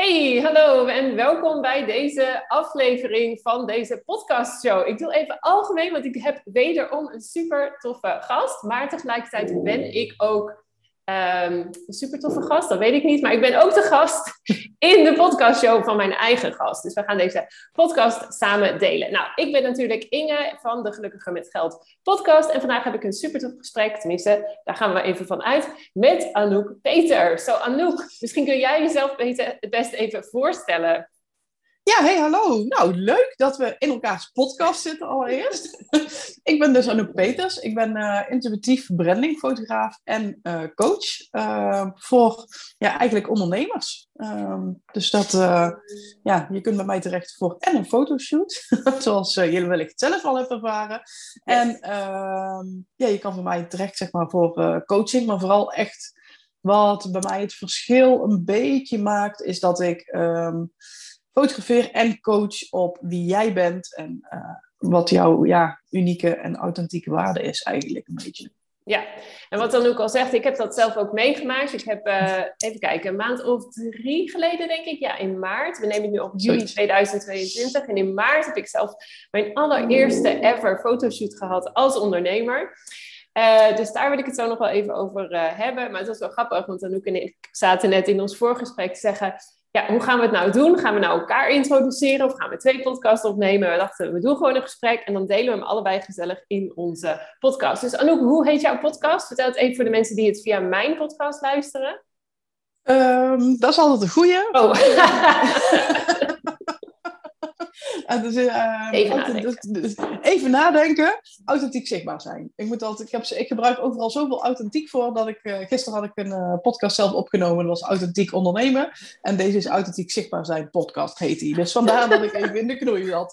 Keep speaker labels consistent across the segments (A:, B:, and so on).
A: Hey, hallo en welkom bij deze aflevering van deze podcastshow. Ik doe even algemeen, want ik heb wederom een super toffe gast. Maar tegelijkertijd ben ik ook Een super toffe gast, dat weet ik niet. Maar ik ben ook de gast in de podcastshow van mijn eigen gast. Dus we gaan deze podcast samen delen. Nou, ik ben natuurlijk Inge van de Gelukkiger met Geld podcast. En vandaag heb ik een super tof gesprek, tenminste, daar gaan we even van uit, met Anouk Peter. Zo, Anouk, misschien kun jij jezelf het best even voorstellen.
B: Ja, hey, hallo. Nou, leuk dat we in elkaars podcast zitten allereerst. ik ben dus Anouk Peters. Ik ben uh, intuïtief brandingfotograaf en uh, coach uh, voor ja, eigenlijk ondernemers. Um, dus dat, ja, je kunt bij mij terecht voor en een fotoshoot, zoals jullie wellicht zelf al hebben ervaren. En ehm, ja, je kan bij mij terecht zeg maar, voor coaching, maar vooral echt wat bij mij het verschil een beetje maakt, is dat ik... Um, fotografeer en coach op wie jij bent en uh, wat jouw ja, unieke en authentieke waarde is eigenlijk een beetje.
A: Ja, en wat dan ook al zegt, ik heb dat zelf ook meegemaakt. Ik heb, uh, even kijken, een maand of drie geleden denk ik, ja, in maart. We nemen het nu op juli 2022. En in maart heb ik zelf mijn allereerste ever fotoshoot gehad als ondernemer. Uh, dus daar wil ik het zo nog wel even over uh, hebben. Maar het was wel grappig, want Anouk en ik zaten net in ons voorgesprek te zeggen ja, hoe gaan we het nou doen? Gaan we nou elkaar introduceren of gaan we twee podcasts opnemen? We dachten, we doen gewoon een gesprek en dan delen we hem allebei gezellig in onze podcast. Dus Anouk, hoe heet jouw podcast? Vertel het even voor de mensen die het via mijn podcast luisteren.
B: Um, dat is altijd een goeie. Oh. dus, uh, even, nadenken. Dus, dus, even nadenken. Authentiek zichtbaar zijn. Ik, moet altijd, ik, heb, ik gebruik overal zoveel authentiek voor dat ik. Uh, gisteren had ik een uh, podcast zelf opgenomen. Dat was authentiek ondernemen. En deze is authentiek zichtbaar zijn podcast, heet die. Dus vandaar dat ik even in de knoei zat.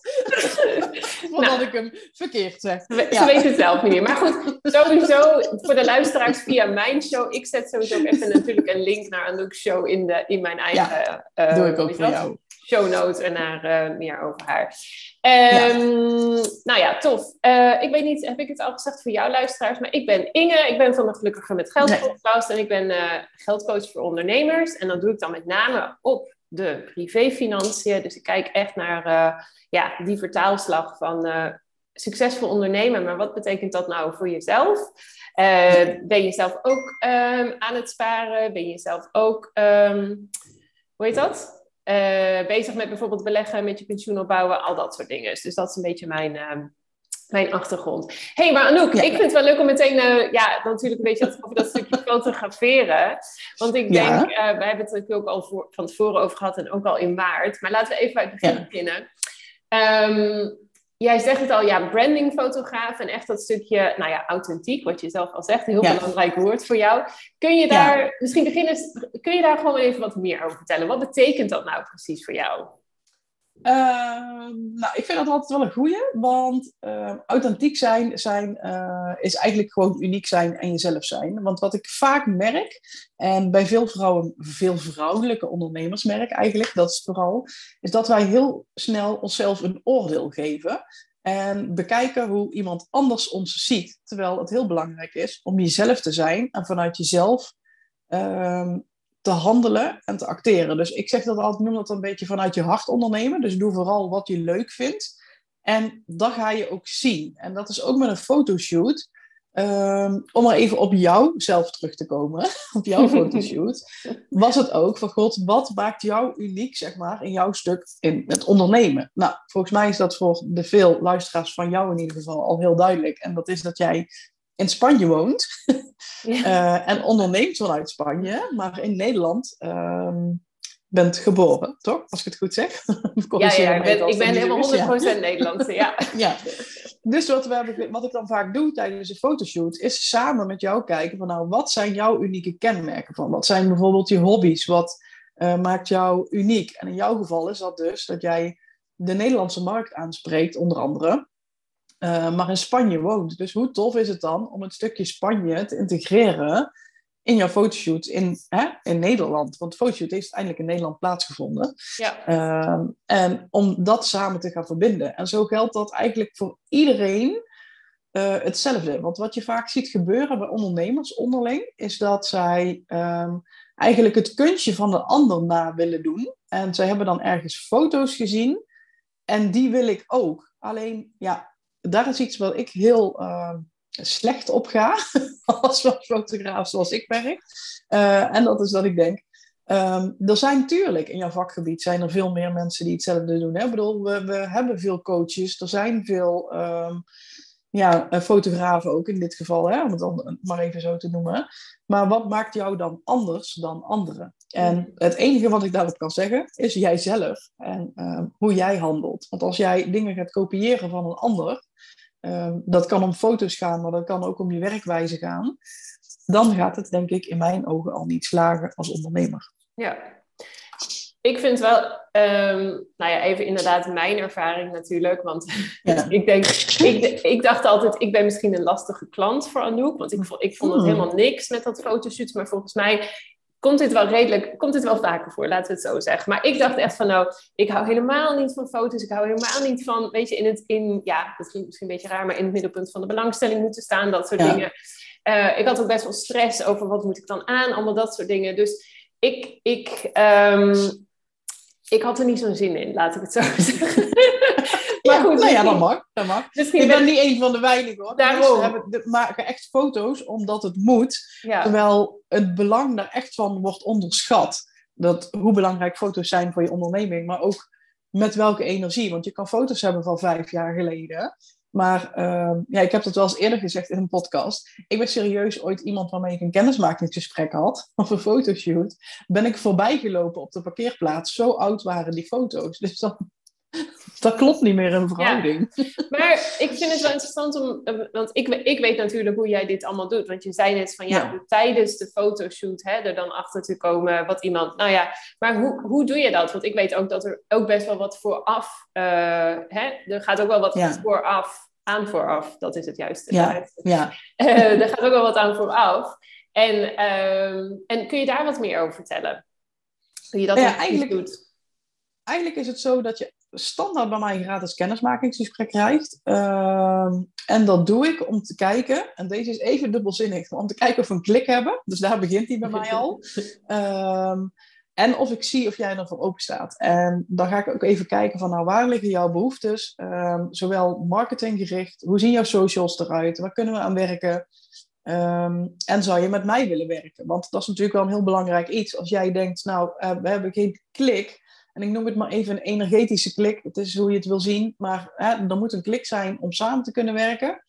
B: Voordat nou, ik hem verkeerd zeg.
A: Ze ja. weten het zelf niet meer. Maar goed, sowieso voor de luisteraars via mijn show. Ik zet sowieso ook even natuurlijk een link naar Anouk's show in, de, in mijn eigen.
B: Ja, doe ik ook voor jou
A: show notes en naar uh, meer over haar. Um, Nou ja, tof. Uh, ik weet niet, heb ik het al gezegd voor jouw luisteraars, maar ik ben Inge, ik ben van de Gelukkiger met Geld podcast en ik ben uh, geldcoach voor ondernemers. En dat doe ik dan met name op de privéfinanciën. Dus ik kijk echt naar ja, die vertaalslag van succesvol ondernemen. Maar wat betekent dat nou voor jezelf? ben je zelf ook um, aan het sparen? Ben je zelf ook, um, hoe heet dat? Uh, bezig met bijvoorbeeld beleggen, met je pensioen opbouwen, al dat soort dingen. Dus dat is een beetje mijn, uh, mijn achtergrond. Hé, hey, maar Anouk, ik vind het wel leuk om meteen, uh, ja, natuurlijk een beetje over dat stukje fotograferen. Want ik denk, ja. wij hebben het natuurlijk ook al voor, van tevoren over gehad en ook al in maart. Maar laten we even bij het begin ja. beginnen. Um, jij zegt het al, ja, brandingfotograaf en echt dat stukje, nou ja, authentiek, wat je zelf al zegt, een heel ja. belangrijk woord voor jou. Kun je daar, ja. misschien beginnen, kun je daar gewoon even wat meer over vertellen? Wat betekent dat nou precies voor jou?
B: Uh, nou, ik vind dat altijd wel een goeie, want uh, authentiek zijn, zijn uh, is eigenlijk gewoon uniek zijn en jezelf zijn. Want wat ik vaak merk, en bij veel vrouwen, veel vrouwelijke ondernemers merk eigenlijk, dat is vooral, is dat wij heel snel onszelf een oordeel geven en bekijken hoe iemand anders ons ziet. Terwijl het heel belangrijk is om jezelf te zijn en vanuit jezelf uh, te handelen en te acteren. Dus ik zeg dat altijd, noem dat een beetje vanuit je hart ondernemen. Dus doe vooral wat je leuk vindt. En dat ga je ook zien. En dat is ook met een fotoshoot. Um, om maar even op jou zelf terug te komen, op jouw fotoshoot, was het ook van God, wat maakt jou uniek, zeg maar, in jouw stuk in het ondernemen? Nou, volgens mij is dat voor de veel luisteraars van jou in ieder geval al heel duidelijk. En dat is dat jij in Spanje woont ja. uh, en onderneemt vanuit Spanje, maar in Nederland um, bent geboren, toch? Als ik het goed zeg.
A: ja, ja ik ben, ik ben helemaal 100% ja. Nederlandse, ja.
B: ja. Dus wat, we, wat ik dan vaak doe tijdens een fotoshoot, is samen met jou kijken van nou, wat zijn jouw unieke kenmerken van? Wat zijn bijvoorbeeld je hobby's? Wat uh, maakt jou uniek? En in jouw geval is dat dus dat jij de Nederlandse markt aanspreekt, onder andere. Uh, maar in Spanje woont. Dus hoe tof is het dan om een stukje Spanje te integreren in jouw fotoshoot in, hè, in Nederland? Want de fotoshoot heeft uiteindelijk in Nederland plaatsgevonden. Ja. Uh, en om dat samen te gaan verbinden. En zo geldt dat eigenlijk voor iedereen uh, hetzelfde. Want wat je vaak ziet gebeuren bij ondernemers onderling, is dat zij um, eigenlijk het kunstje van de ander na willen doen. En zij hebben dan ergens foto's gezien. En die wil ik ook. Alleen, ja, daar is iets wat ik heel uh, slecht op ga. als fotograaf zoals ik werk. Uh, en dat is dat ik denk, Um, er zijn natuurlijk in jouw vakgebied zijn er veel meer mensen die hetzelfde doen. Hè? Ik bedoel, we, we hebben veel coaches, er zijn veel um, ja, eh, fotografen ook in dit geval, hè? om het dan maar even zo te noemen. Maar wat maakt jou dan anders dan anderen? En het enige wat ik daarop kan zeggen is jijzelf en um, hoe jij handelt. Want als jij dingen gaat kopiëren van een ander, dat kan om foto's gaan, maar dat kan ook om je werkwijze gaan. Dan gaat het denk ik in mijn ogen al niet slagen als ondernemer.
A: Ja, ik vind wel, um, nou ja, even inderdaad mijn ervaring natuurlijk. Want ik denk, ik, ik dacht altijd, ik ben misschien een lastige klant voor Anouk. Want ik vond, ik vond het hmm. helemaal niks met dat fotoshoot. Maar volgens mij komt dit wel redelijk, komt dit wel vaker voor, laten we het zo zeggen. Maar ik dacht echt van, nou, ik hou helemaal niet van foto's. Ik hou helemaal niet van, weet je, in het, in, ja, dat is misschien een beetje raar, maar in het middelpunt van de belangstelling moeten staan, dat soort dingen. Uh, ik had ook best wel stress over wat moet ik dan aan, allemaal dat soort dingen. Dus ik, ik, um, ik had er niet zo'n zin in, laat ik het zo zeggen.
B: maar goed, nou ja, dat mag. Dat mag. ik ben niet een van de weinigen hoor. Daarom. Hebben, maken echt foto's omdat het moet. Terwijl het belang daar echt van wordt onderschat. Dat, hoe belangrijk foto's zijn voor je onderneming, maar ook met welke energie. Want je kan foto's hebben van vijf jaar geleden. Maar uh, ja, ik heb dat wel eens eerder gezegd in een podcast. Ik ben serieus ooit iemand waarmee ik een kennismakingsgesprek had, of een fotoshoot. Ben ik voorbij gelopen op de parkeerplaats. Zo oud waren die foto's. Dus dan, dat klopt niet meer in verhouding.
A: Ja. Maar ik vind het wel interessant om, want ik, ik weet natuurlijk hoe jij dit allemaal doet. Want je zei net van ja, ja. tijdens de fotoshoot hè, er dan achter te komen wat iemand. Nou ja, maar hoe, hoe doe je dat? Want ik weet ook dat er ook best wel wat vooraf. Uh, hè, er gaat ook wel wat ja. vooraf aan vooraf. Dat is het juiste.
B: Ja, ja.
A: Uh, er gaat ook wel wat aan vooraf. En, uh, en kun je daar wat meer over vertellen? Hoe je dat ja, eigenlijk doet?
B: Eigenlijk is het zo dat je standaard bij mij een gratis kennismakingsgesprek krijgt. Uh, en dat doe ik om te kijken, en deze is even dubbelzinnig, om te kijken of we een klik hebben. Dus daar begint hij bij mij al. Ehm, en of ik zie of jij ervoor open staat. En dan ga ik ook even kijken van nou, waar liggen jouw behoeftes? Um, zowel marketinggericht, hoe zien jouw socials eruit? Waar kunnen we aan werken? Um, en zou je met mij willen werken? Want dat is natuurlijk wel een heel belangrijk iets. Als jij denkt, nou, uh, we hebben geen klik. En ik noem het maar even een energetische klik. Het is hoe je het wil zien. Maar hè, er moet een klik zijn om samen te kunnen werken.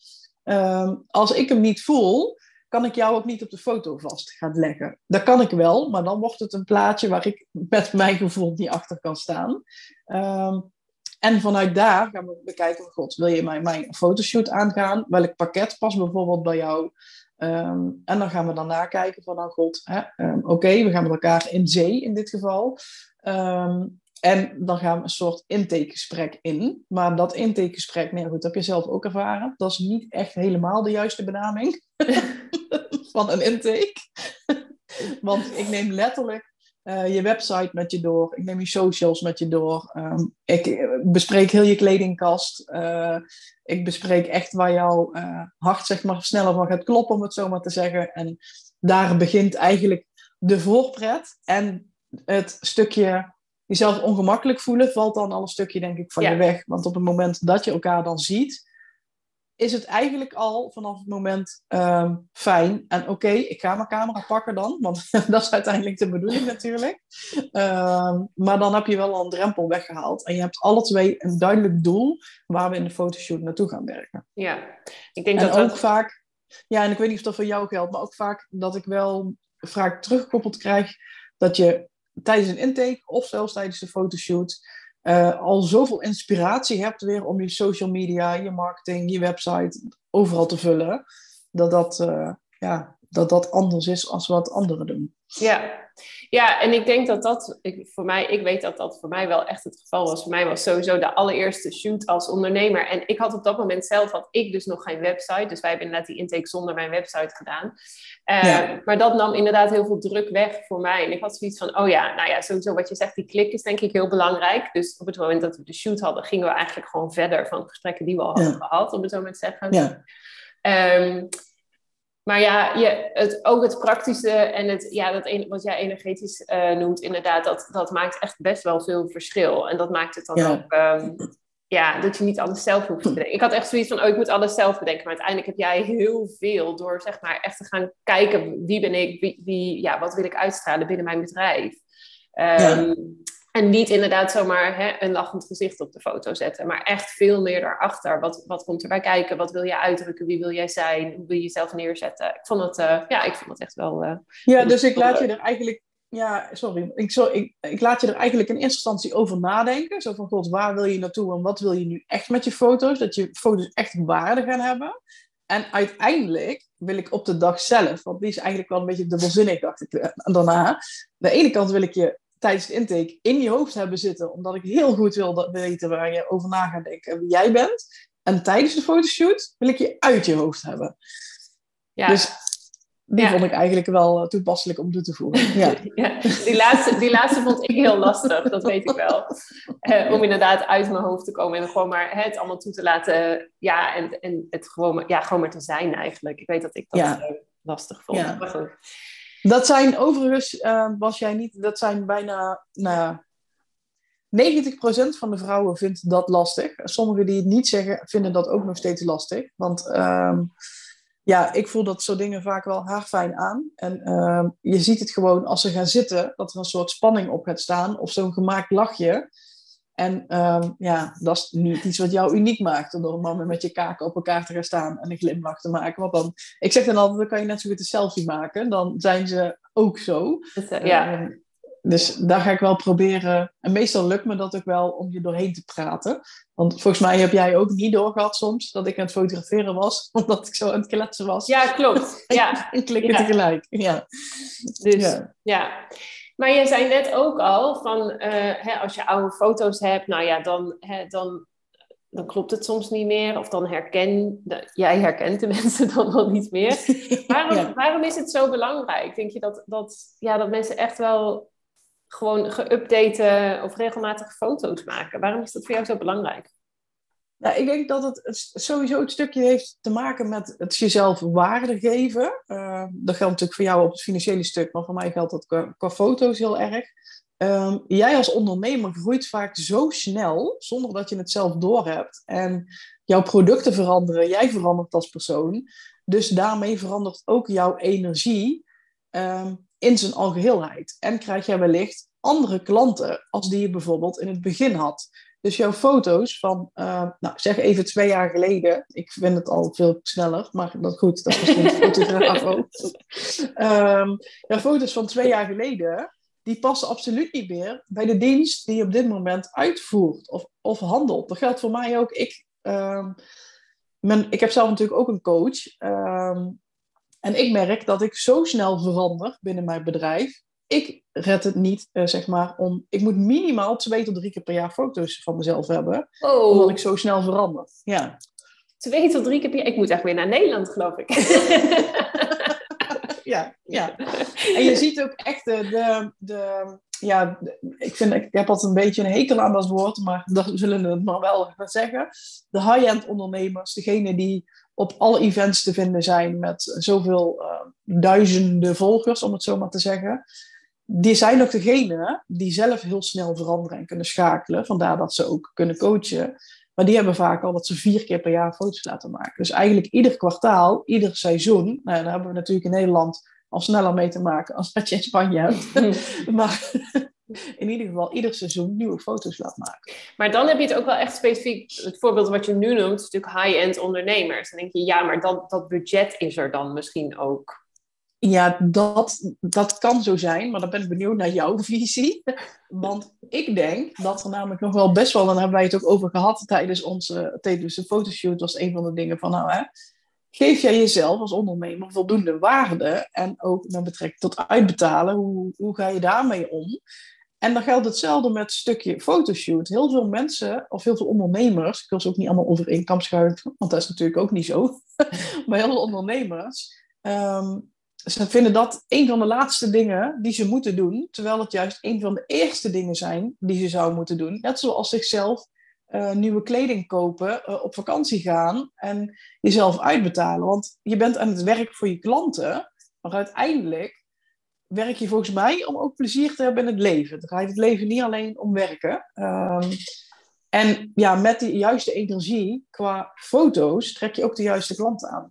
B: Um, als ik hem niet voel, kan ik jou ook niet op de foto vast gaan leggen. Dat kan ik wel, maar dan wordt het een plaatje waar ik met mijn gevoel niet achter kan staan. Um, en vanuit daar gaan we bekijken, god, wil je mij mijn fotoshoot aangaan? Welk pakket past bijvoorbeeld bij jou? Um, en dan gaan we daarna kijken van, nou god, um, oké, we gaan met elkaar in zee in dit geval. Um, en dan gaan we een soort intakegesprek in. Maar dat intakegesprek, nee, goed, dat heb je zelf ook ervaren. Dat is niet echt helemaal de juiste benaming van een intake. Want ik neem letterlijk uh, je website met je door. Ik neem je socials met je door. Ik eh, bespreek heel je kledingkast. Uh, ik bespreek echt waar jouw uh, hart zeg maar, sneller van gaat kloppen, om het zo maar te zeggen. En daar begint eigenlijk de voorpret. En het stukje jezelf ongemakkelijk voelen, valt dan al een stukje, denk ik, van je weg. Want op het moment dat je elkaar dan ziet, is het eigenlijk al vanaf het moment um, fijn. En oké, ik ga mijn camera pakken dan, want dat is uiteindelijk de bedoeling natuurlijk. Um, maar dan heb je wel al een drempel weggehaald. En je hebt alle twee een duidelijk doel waar we in de fotoshoot naartoe gaan werken.
A: Ja, ik denk
B: en
A: dat
B: ook vaak, ja, en ik weet niet of dat voor jou geldt, maar ook vaak dat ik wel vaak teruggekoppeld krijg dat je tijdens een intake of zelfs tijdens de fotoshoot uh, al zoveel inspiratie hebt weer om je social media, je marketing, je website overal te vullen, dat dat, uh, ja, dat, dat anders is als wat anderen doen.
A: Ja, ja, en ik denk dat dat ik, voor mij, ik weet dat dat voor mij wel echt het geval was. Voor mij was sowieso de allereerste shoot als ondernemer. En ik had op dat moment zelf, had ik dus nog geen website. Dus wij hebben inderdaad die intake zonder mijn website gedaan. Uh, Maar dat nam inderdaad heel veel druk weg voor mij. En ik had zoiets van, oh ja, nou ja, sowieso wat je zegt, die klik is denk ik heel belangrijk. Dus op het moment dat we de shoot hadden, gingen we eigenlijk gewoon verder van de gesprekken die we al hadden gehad, om het zo maar te zeggen.
B: Ja.
A: Um, Maar ja, je, het, ook het praktische en het, ja, dat, wat jij energetisch uh, noemt, inderdaad, dat, dat maakt echt best wel veel verschil. En dat maakt het dan ook, um, ja, dat je niet alles zelf hoeft te bedenken. Ik had echt zoiets van, oh, ik moet alles zelf bedenken. Maar uiteindelijk heb jij heel veel door, zeg maar, echt te gaan kijken, wie ben ik, wie, wie ja, wat wil ik uitstralen binnen mijn bedrijf. Um, en niet inderdaad zomaar hè, een lachend gezicht op de foto zetten, maar echt veel meer daarachter. Wat, wat komt erbij kijken? Wat wil je uitdrukken? Wie wil jij zijn? Hoe wil je jezelf neerzetten? Ik vond het, uh, ja, ik vond het echt wel. Uh,
B: ja, dus ik laat je er eigenlijk. Ja, sorry. Ik, zo, ik, ik laat je er eigenlijk in eerste instantie over nadenken. Zo van, god, waar wil je naartoe en wat wil je nu echt met je foto's? Dat je foto's echt waarde gaan hebben. En uiteindelijk wil ik op de dag zelf, want die is eigenlijk wel een beetje dubbelzinnig, dacht ik eh, daarna. Aan de ene kant wil ik je tijdens de intake in je hoofd hebben zitten, omdat ik heel goed wil weten waar je over na gaat denken en wie jij bent. En tijdens de fotoshoot wil ik je uit je hoofd hebben. Ja. Dus die vond ik eigenlijk wel eh, toepasselijk om toe te voegen. Ja.
A: ja. die, laatste, die laatste vond ik heel lastig, dat weet ik wel. Eh, om inderdaad uit mijn hoofd te komen en gewoon maar het allemaal toe te laten. Ja, en, en het gewoon, ja, gewoon maar te zijn eigenlijk. Ik weet dat ik dat ja. uh, lastig vond. Ja. Maar goed.
B: Dat zijn overigens, was jij niet, dat zijn bijna, nou 90% van de vrouwen vindt dat lastig. Sommigen die het niet zeggen, vinden dat ook nog steeds lastig. Want uh, ja, ik voel dat soort dingen vaak wel haarfijn aan. En uh, je ziet het gewoon als ze gaan zitten, dat er een soort spanning op gaat staan. Of zo'n gemaakt lachje. En um, ja, dat is niet iets wat jou uniek maakt. Om door een moment met je kaken op elkaar te gaan staan en een glimlach te maken. Want dan, ik zeg dan altijd, dan kan je net zo goed een selfie maken. Dan zijn ze ook zo.
A: Eh, ja.
B: Uh, dus daar ga ik wel proberen. En meestal lukt me dat ook wel om je doorheen te praten. Want volgens mij heb jij ook niet doorgehad soms dat ik aan het fotograferen was, omdat ik zo aan het kletsen was.
A: Ja, klopt. Ja.
B: en klikken ja. tegelijk. Ja.
A: Dus ja. ja. Maar je zei net ook al van uh, hè, als je oude foto's hebt, nou ja, dan, hè, dan, dan klopt het soms niet meer. Of dan herken jij herkent de mensen dan wel niet meer. Waarom, ja. waarom is het zo belangrijk? Denk je dat, dat, ja, dat mensen echt wel gewoon geüpdate of regelmatig foto's maken? Waarom is dat voor jou zo belangrijk?
B: Nou, ik denk dat het sowieso het stukje heeft te maken met het jezelf waarde geven. Uh, dat geldt natuurlijk voor jou op het financiële stuk, maar voor mij geldt dat qua, foto's heel erg. Um, jij als ondernemer groeit vaak zo snel, zonder dat je het zelf doorhebt. En jouw producten veranderen, jij verandert als persoon. Dus daarmee verandert ook jouw energie um, in zijn algeheelheid. En krijg jij wellicht andere klanten als die je bijvoorbeeld in het begin had. Dus jouw foto's van, uh, nou zeg even twee jaar geleden, ik vind het al veel sneller, maar dat goed, dat is misschien fotograaf ook. Um, jouw foto's van twee jaar geleden, die passen absoluut niet meer bij de dienst die je op dit moment uitvoert of, of handelt. Dat geldt voor mij ook. Ik, um, men, ik heb zelf natuurlijk ook een coach. Um, en ik merk dat ik zo snel verander binnen mijn bedrijf ik red het niet, uh, zeg maar, om... Ik moet minimaal twee tot drie keer per jaar foto's van mezelf hebben. Oh. Omdat ik zo snel verander. Ja.
A: Twee tot drie keer per jaar? Ik moet echt weer naar Nederland, geloof ik.
B: ja, ja. En je ziet ook echt de... de, de ja, ik, vind, ik heb altijd een beetje een hekel aan dat woord, maar dat zullen we het maar wel gaan zeggen. De high-end ondernemers, degene die op alle events te vinden zijn met zoveel uh, duizenden volgers, om het zo maar te zeggen die zijn ook degene die zelf heel snel veranderen en kunnen schakelen. Vandaar dat ze ook kunnen coachen. Maar die hebben vaak al dat ze vier keer per jaar foto's laten maken. Dus eigenlijk ieder kwartaal, ieder seizoen. Nou, daar hebben we natuurlijk in Nederland al sneller mee te maken als dat je in Spanje hebt. maar in ieder geval ieder seizoen nieuwe foto's laat maken.
A: Maar dan heb je het ook wel echt specifiek, het voorbeeld wat je nu noemt, is natuurlijk high-end ondernemers. Dan denk je, ja, maar dat, dat budget is er dan misschien ook.
B: Ja, dat, dat kan zo zijn, maar dan ben ik benieuwd naar jouw visie. Want ik denk dat er namelijk nog wel best wel, en daar hebben wij het ook over gehad tijdens onze tijdens de fotoshoot, was een van de dingen van, nou hè, geef jij jezelf als ondernemer voldoende waarde en ook met betrekking tot uitbetalen, hoe, hoe ga je daarmee om? En dan geldt hetzelfde met het stukje fotoshoot. Heel veel mensen, of heel veel ondernemers, ik wil ze ook niet allemaal over één want dat is natuurlijk ook niet zo, maar heel veel ondernemers um, ze vinden dat een van de laatste dingen die ze moeten doen, terwijl het juist een van de eerste dingen zijn die ze zouden moeten doen. Net zoals zichzelf eh, nieuwe kleding kopen, eh, op vakantie gaan en jezelf uitbetalen. Want je bent aan het werk voor je klanten, maar uiteindelijk werk je volgens mij om ook plezier te hebben in het leven. Het draait het leven niet alleen om werken. Ehm, en ja, met die juiste energie qua foto's trek je ook de juiste klanten aan.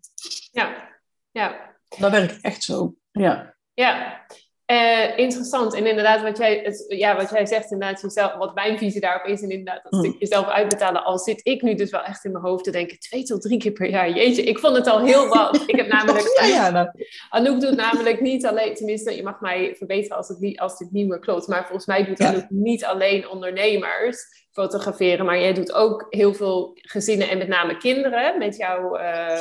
A: Ja, ja.
B: Dat werkt echt zo. Ja.
A: Ja, uh, interessant. En inderdaad, wat jij, het, ja, wat jij zegt, inderdaad, jezelf, wat mijn visie daarop is, en inderdaad, dat mm. stuk jezelf uitbetalen. Al zit ik nu dus wel echt in mijn hoofd te denken, twee tot drie keer per jaar. Jeetje, ik vond het al heel wat. Ik heb namelijk.
B: ja, ja, nou.
A: Anouk doet namelijk niet alleen, tenminste, je mag mij verbeteren als, het, als dit niet meer klopt. Maar volgens mij doet Anouk niet alleen ondernemers fotograferen, maar jij doet ook heel veel gezinnen en met name kinderen met jouw. Uh,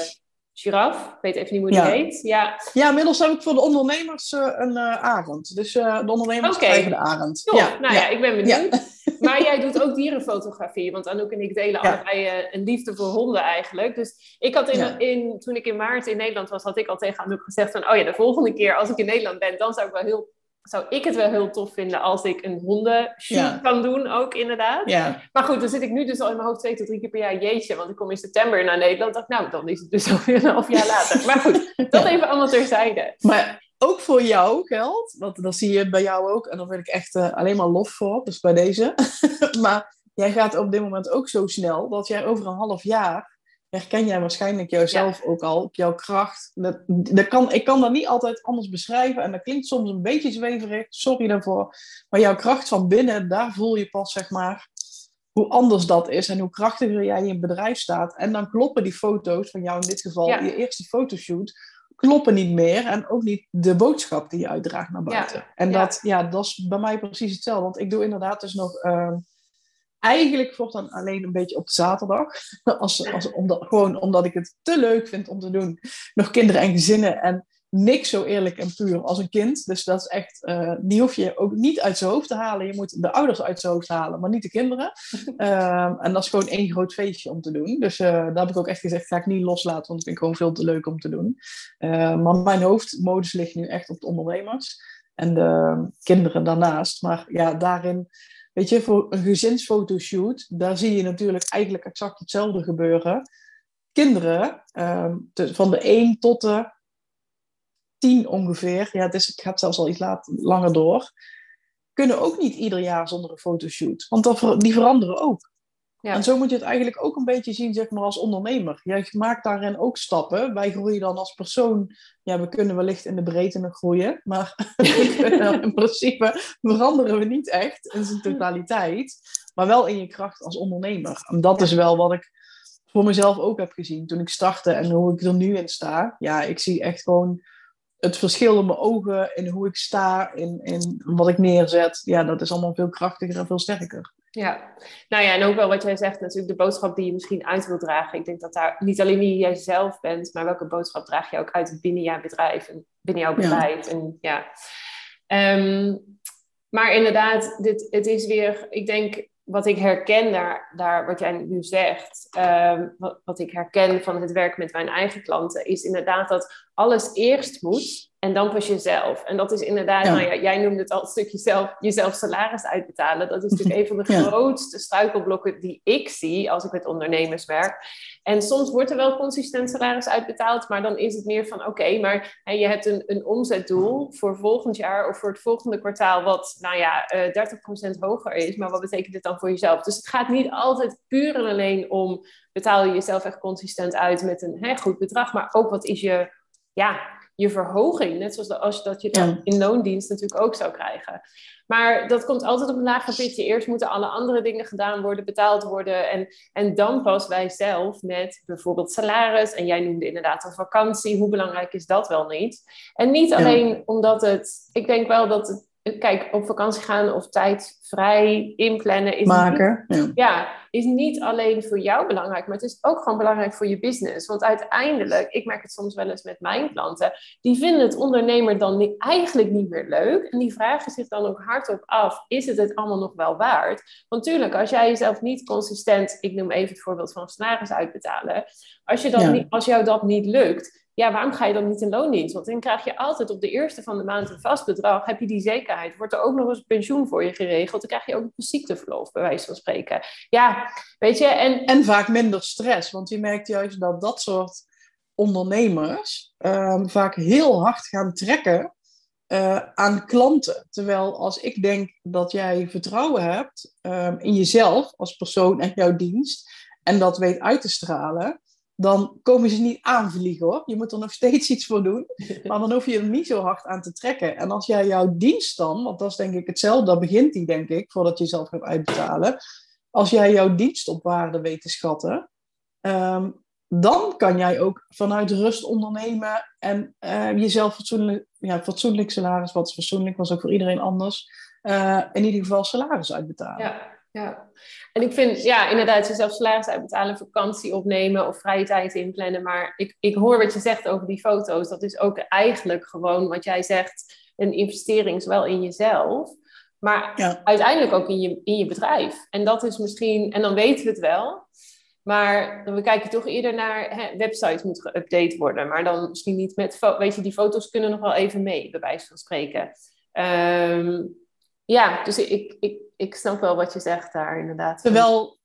A: Giraf, ik weet even niet hoe die heet. Ja.
B: ja, inmiddels heb ik voor de ondernemers uh, een uh, arend. Dus uh, de ondernemers okay. krijgen de arend.
A: Ja, nou ja, ik ben benieuwd. Maar jij doet ook dierenfotografie, want Anouk en ik delen allebei een liefde voor honden eigenlijk. Dus ik had in, in, toen ik in maart in Nederland was, had ik al tegen Anouk gezegd van, oh ja, de volgende keer als ik in Nederland ben, dan zou ik wel heel zou ik het wel heel tof vinden als ik een hondenshoot kan doen ook inderdaad.
B: Ja.
A: Maar goed, dan zit ik nu dus al in mijn hoofd twee tot drie keer per jaar. Jeetje, want ik kom in september naar Nederland. dacht nou, dan is het dus alweer een half jaar later. Maar goed, dat even allemaal terzijde.
B: Maar ook voor jou geldt, want dat zie je bij jou ook. En daar ben ik echt uh, alleen maar lof voor, dus bij deze. maar jij gaat op dit moment ook zo snel dat jij over een half jaar herken jij waarschijnlijk jouzelf ook al, jouw kracht. Dat, dat kan, ik kan dat niet altijd anders beschrijven en dat klinkt soms een beetje zweverig, sorry daarvoor. Maar jouw kracht van binnen, daar voel je pas zeg maar hoe anders dat is en hoe krachtiger jij in je bedrijf staat. En dan kloppen die foto's van jou in dit geval, je eerste fotoshoot, kloppen niet meer en ook niet de boodschap die je uitdraagt naar buiten. En dat, ja, dat is bij mij precies hetzelfde, want ik doe inderdaad dus nog... Uh, eigenlijk dan alleen een beetje op zaterdag. Als, als, omdat, gewoon omdat ik het te leuk vind om te doen. Nog kinderen en gezinnen. En niks zo eerlijk en puur als een kind. Dus dat is echt, uh, die hoef je ook niet uit zijn hoofd te halen. Je moet de ouders uit zijn hoofd halen, maar niet de kinderen. Ehm, en dat is gewoon één groot feestje om te doen. Dus uh, daar heb ik ook echt gezegd, ga ik niet loslaten, want het vind ik gewoon veel te leuk om te doen. Uh, maar mijn hoofdmodus ligt nu echt op de ondernemers. En de kinderen daarnaast. Maar ja, daarin Weet je, voor een gezinsfotoshoot, daar zie je natuurlijk eigenlijk exact hetzelfde gebeuren. Kinderen, ehm, van de 1 tot de 10 ongeveer, ja, het, is, het zelfs al iets langer door, kunnen ook niet ieder jaar zonder een fotoshoot. Want die veranderen ook. Ja. En zo moet je het eigenlijk ook een beetje zien, zeg maar, als ondernemer. Jij maakt daarin ook stappen. Wij groeien dan als persoon. Ja, we kunnen wellicht in de breedte nog groeien. Maar in principe veranderen we niet echt in zijn totaliteit. Maar wel in je kracht als ondernemer. En dat is wel wat ik voor mezelf ook heb gezien toen ik startte en hoe ik er nu in sta. Ja, ik zie echt gewoon het verschil in mijn ogen, in hoe ik sta, in, in wat ik neerzet. Ja, dat is allemaal veel krachtiger en veel sterker.
A: Ja, nou ja, en ook wel wat jij zegt, natuurlijk de boodschap die je misschien uit wil dragen. Ik denk dat daar niet alleen wie jij zelf bent, maar welke boodschap draag je ook uit binnen jouw bedrijf en binnen jouw bedrijf. Ja. En, ja. Ehm, maar inderdaad, dit, het is weer, ik denk, wat ik herken daar, daar wat jij nu zegt, ehm, wat, wat ik herken van het werk met mijn eigen klanten, is inderdaad dat alles eerst moet en dan pas jezelf. En dat is inderdaad, nou ja, jij noemde het al een stukje zelf, jezelf salaris uitbetalen. Dat is natuurlijk een van de grootste struikelblokken die ik zie als ik met ondernemers werk. En soms wordt er wel consistent salaris uitbetaald, maar dan is het meer van oké, maar je hebt een, een omzetdoel voor volgend jaar of voor het volgende kwartaal, wat nou ja, uh, eh, 30% hoger is. Maar wat betekent dit dan voor jezelf? Dus het gaat niet altijd puur en alleen om betaal je jezelf echt consistent uit met een hè, goed bedrag, maar ook wat is je ja, je verhoging. Net zoals als dat je dat in loondienst natuurlijk ook zou krijgen. Maar dat komt altijd op een lager pitje. Eerst moeten alle andere dingen gedaan worden, betaald worden. En, en dan pas wij zelf met bijvoorbeeld salaris. En jij noemde inderdaad een vakantie. Hoe belangrijk is dat wel niet? En niet alleen omdat het... Ik denk wel dat het kijk, op vakantie gaan of tijd vrij inplannen is
B: maken.
A: Niet, ja. is niet alleen voor jou belangrijk, maar het is ook gewoon belangrijk voor je business. Want uiteindelijk, ik merk het soms wel eens met mijn klanten, die vinden het ondernemer dan eigenlijk niet meer leuk. En die vragen zich dan ook hardop af: is het het allemaal nog wel waard? Want tuurlijk, als jij jezelf niet consistent, ik noem even het voorbeeld van salaris uitbetalen, als, je dat niet, als jou dat niet lukt, ja, waarom ga je dan niet in loondienst? Want dan krijg je altijd op de eerste van de maand een vast bedrag. Heb je die zekerheid? Wordt er ook nog eens pensioen voor je geregeld? Dan krijg je ook een ziekteverlof, bij wijze van spreken. Ja, weet je. En,
B: en vaak minder stress. Want je merkt juist dat dat soort ondernemers ehm, vaak heel hard gaan trekken uh, aan klanten. Terwijl als ik denk dat jij vertrouwen hebt ehm, in jezelf als persoon en jouw dienst, en dat weet uit te stralen, dan komen ze niet aanvliegen hoor. Je moet er nog steeds iets voor doen. Maar dan hoef je er niet zo hard aan te trekken. En als jij jouw dienst dan, want dat is denk ik hetzelfde, daar begint die denk ik, voordat je jezelf gaat uitbetalen. Als jij jouw dienst op waarde weet te schatten, ehm, dan kan jij ook vanuit rust ondernemen en uh, jezelf fatsoenlijk, ja, fatsoenlijk salaris, wat is fatsoenlijk, was ook voor iedereen anders, uh, in ieder geval salaris uitbetalen.
A: Ja. Ja, en ik vind, ja, inderdaad, jezelf salaris uitbetalen, vakantie opnemen of vrije tijd inplannen. Maar ik, ik hoor wat je zegt over die foto's. Dat is ook eigenlijk gewoon wat jij zegt, een investering, zowel in jezelf, maar uiteindelijk ook in je, in je bedrijf. En dat is misschien, en dan weten we het wel, maar we kijken toch eerder naar, hè, website moet geüpdate worden. Maar dan misschien niet met, weet je, die foto's kunnen nog wel even mee, bij wijze van spreken. Um, ja, dus ik, ik, ik snap wel wat je zegt daar inderdaad.
B: Terwijl,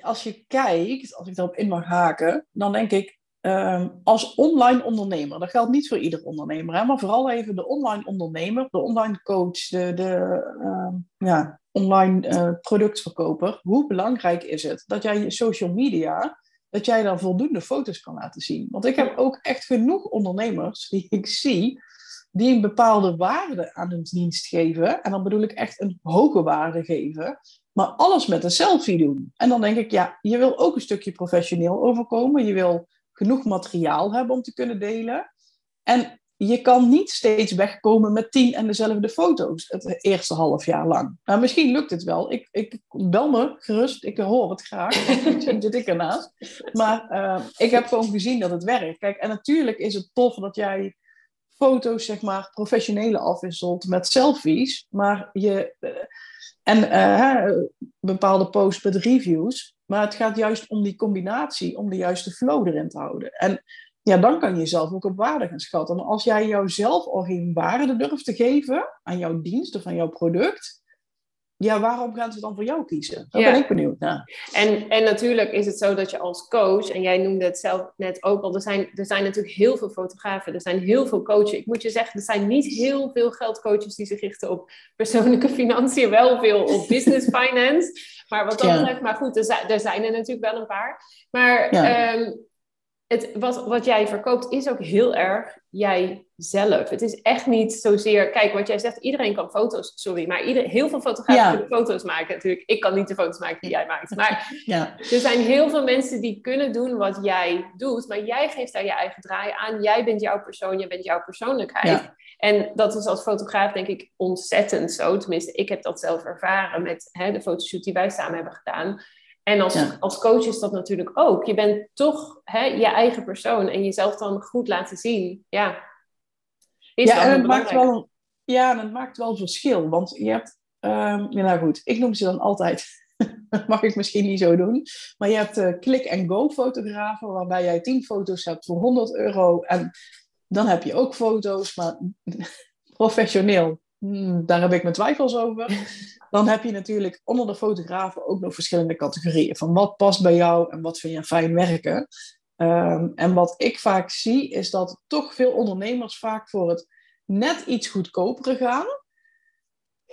B: als je kijkt, als ik daarop in mag haken, dan denk ik, ehm, als online ondernemer, dat geldt niet voor ieder ondernemer, hè, maar vooral even de online ondernemer, de online coach, de, de uh, ja, online uh, productverkoper, hoe belangrijk is het dat jij je social media, dat jij daar voldoende foto's kan laten zien? Want ik heb ook echt genoeg ondernemers die ik zie, die een bepaalde waarde aan hun dienst geven. En dan bedoel ik echt een hoge waarde geven. Maar alles met een selfie doen. En dan denk ik, ja, je wil ook een stukje professioneel overkomen. Je wil genoeg materiaal hebben om te kunnen delen. En je kan niet steeds wegkomen met tien en dezelfde foto's het eerste half jaar lang. Nou, misschien lukt het wel. Ik, ik bel me gerust, ik hoor het graag. Misschien zit ik ernaast. Maar uh, ik heb gewoon gezien dat het werkt. Kijk, en natuurlijk is het tof dat jij foto's, zeg maar, professionele afwisselt met selfies. Maar je. Uh, en uh, bepaalde posts met reviews. Maar het gaat juist om die combinatie, om de juiste flow erin te houden. En ja, dan kan je jezelf ook op waarde gaan schatten. Maar als jij jouzelf al geen waarde durft te geven aan jouw dienst of aan jouw product, ja, waarom gaan ze dan voor jou kiezen? Daar ben ik benieuwd naar.
A: En, en natuurlijk is het zo dat je als coach, en jij noemde het zelf net ook al, er zijn, er zijn natuurlijk heel veel fotografen, er zijn heel veel coaches. Ik moet je zeggen, er zijn niet heel veel geldcoaches die zich richten op persoonlijke financiën, wel veel op business finance. Maar wat dat betreft, maar goed, er zijn, er zijn er natuurlijk wel een paar. Maar ja. Ehm, het, wat, wat jij verkoopt is ook heel erg jijzelf. Het is echt niet zozeer... Kijk, wat jij zegt, iedereen kan foto's... Sorry, maar ieder, heel veel fotografen kunnen foto's maken natuurlijk. Ik kan niet de foto's maken die jij maakt. Maar ja. er zijn heel veel mensen die kunnen doen wat jij doet. Maar jij geeft daar je eigen draai aan. Jij bent jouw persoon, jij bent jouw persoonlijkheid. En dat is als fotograaf denk ik ontzettend zo. Tenminste, ik heb dat zelf ervaren met hè, de fotoshoot die wij samen hebben gedaan en als, als coach is dat natuurlijk ook. Je bent toch hè, je eigen persoon en jezelf dan goed laten zien. Ja,
B: is ja en het maakt wel, ja, en het maakt wel verschil. Want je hebt, um, ja, nou goed, ik noem ze dan altijd, mag ik misschien niet zo doen. Maar je hebt uh, click-and-go fotografen, waarbij jij 10 foto's hebt voor 100 euro. En dan heb je ook foto's, maar professioneel. Hmm, daar heb ik mijn twijfels over. Dan heb je natuurlijk onder de fotografen ook nog verschillende categorieën. Van wat past bij jou en wat vind je fijn werken. Um, en wat ik vaak zie, is dat toch veel ondernemers vaak voor het net iets goedkopere gaan.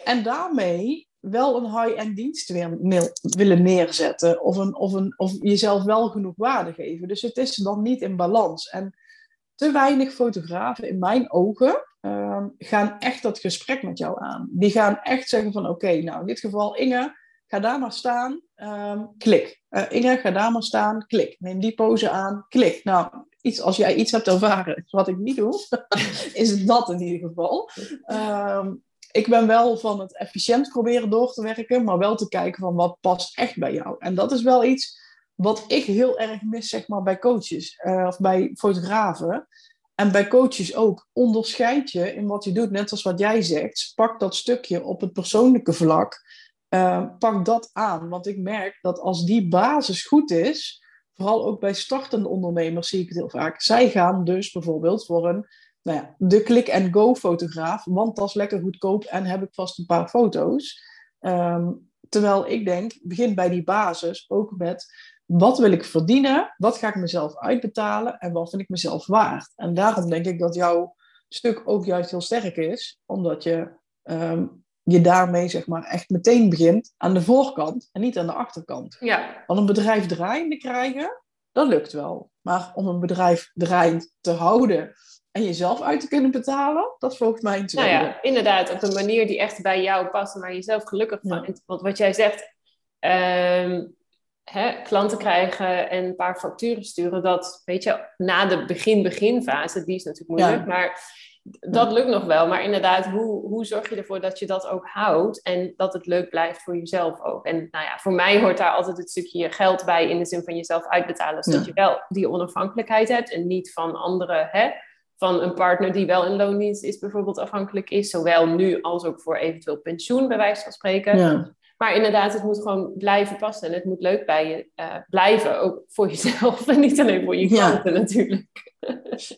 B: En daarmee wel een high-end dienst weer willen neerzetten. Of, een, of, een, of jezelf wel genoeg waarde geven. Dus het is dan niet in balans. En te weinig fotografen in mijn ogen Ehm, gaan echt dat gesprek met jou aan. Die gaan echt zeggen van oké, nou in dit geval Inge, ga daar maar staan, um, klik. Uh, Inge, ga daar maar staan, klik. Neem die pose aan, klik. Nou, iets, als jij iets hebt ervaren, wat ik niet doe, is dat in ieder geval. Um, ik ben wel van het efficiënt proberen door te werken, maar wel te kijken van wat past echt bij jou. En dat is wel iets wat ik heel erg mis, zeg maar, bij coaches uh, of bij fotografen. En bij coaches ook, onderscheid je in wat je doet, net als wat jij zegt. Pak dat stukje op het persoonlijke vlak, uh, pak dat aan. Want ik merk dat als die basis goed is, vooral ook bij startende ondernemers zie ik het heel vaak. Zij gaan dus bijvoorbeeld voor een, nou ja, de click-and-go fotograaf, want dat is lekker goedkoop en heb ik vast een paar foto's. Ehm, terwijl ik denk, begin bij die basis ook met wat wil ik verdienen, wat ga ik mezelf uitbetalen en wat vind ik mezelf waard. En daarom denk ik dat jouw stuk ook juist heel sterk is, omdat je ehm, je daarmee zeg maar echt meteen begint aan de voorkant en niet aan de achterkant.
A: Ja.
B: Want een bedrijf draaiende krijgen, dat lukt wel. Maar om een bedrijf draaiend te houden en jezelf uit te kunnen betalen, dat volgt mij een
A: Nou ja, inderdaad, op een manier die echt bij jou past en waar je zelf gelukkig van ja. Want wat jij zegt, ehm, hè, klanten krijgen en een paar facturen sturen, dat weet je, na de begin-beginfase, die is natuurlijk moeilijk, maar dat lukt nog wel. Maar inderdaad, hoe, hoe zorg je ervoor dat je dat ook houdt en dat het leuk blijft voor jezelf ook? En nou ja, voor mij hoort daar altijd het stukje geld bij in de zin van jezelf uitbetalen, zodat je wel die onafhankelijkheid hebt en niet van anderen, hè, van een partner die wel in loondienst is bijvoorbeeld afhankelijk is, zowel nu als ook voor eventueel pensioen, bij wijze van spreken.
B: Ja.
A: Maar inderdaad, het moet gewoon blijven passen. En het moet leuk bij je uh, blijven, ook voor jezelf en niet alleen voor je klanten ja. natuurlijk.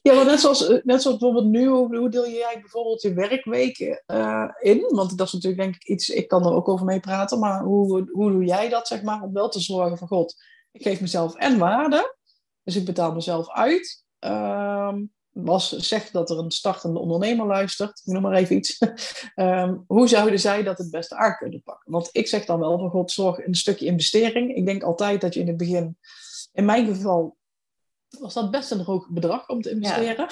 B: Ja, maar net zoals, net zoals bijvoorbeeld nu, hoe, deel jij bijvoorbeeld je werkweken uh, in? Want dat is natuurlijk denk ik iets, ik kan er ook over mee praten, maar hoe, hoe doe jij dat zeg maar om wel te zorgen van God, ik geef mezelf en waarde, dus ik betaal mezelf uit. Uh, was, zegt dat er een startende ondernemer luistert, ik noem maar even iets. um, hoe zouden zij dat het beste aan kunnen pakken? Want ik zeg dan wel van God, zorg een stukje investering. Ik denk altijd dat je in het begin, in mijn geval, was dat best een hoog bedrag om te investeren.
A: Ja,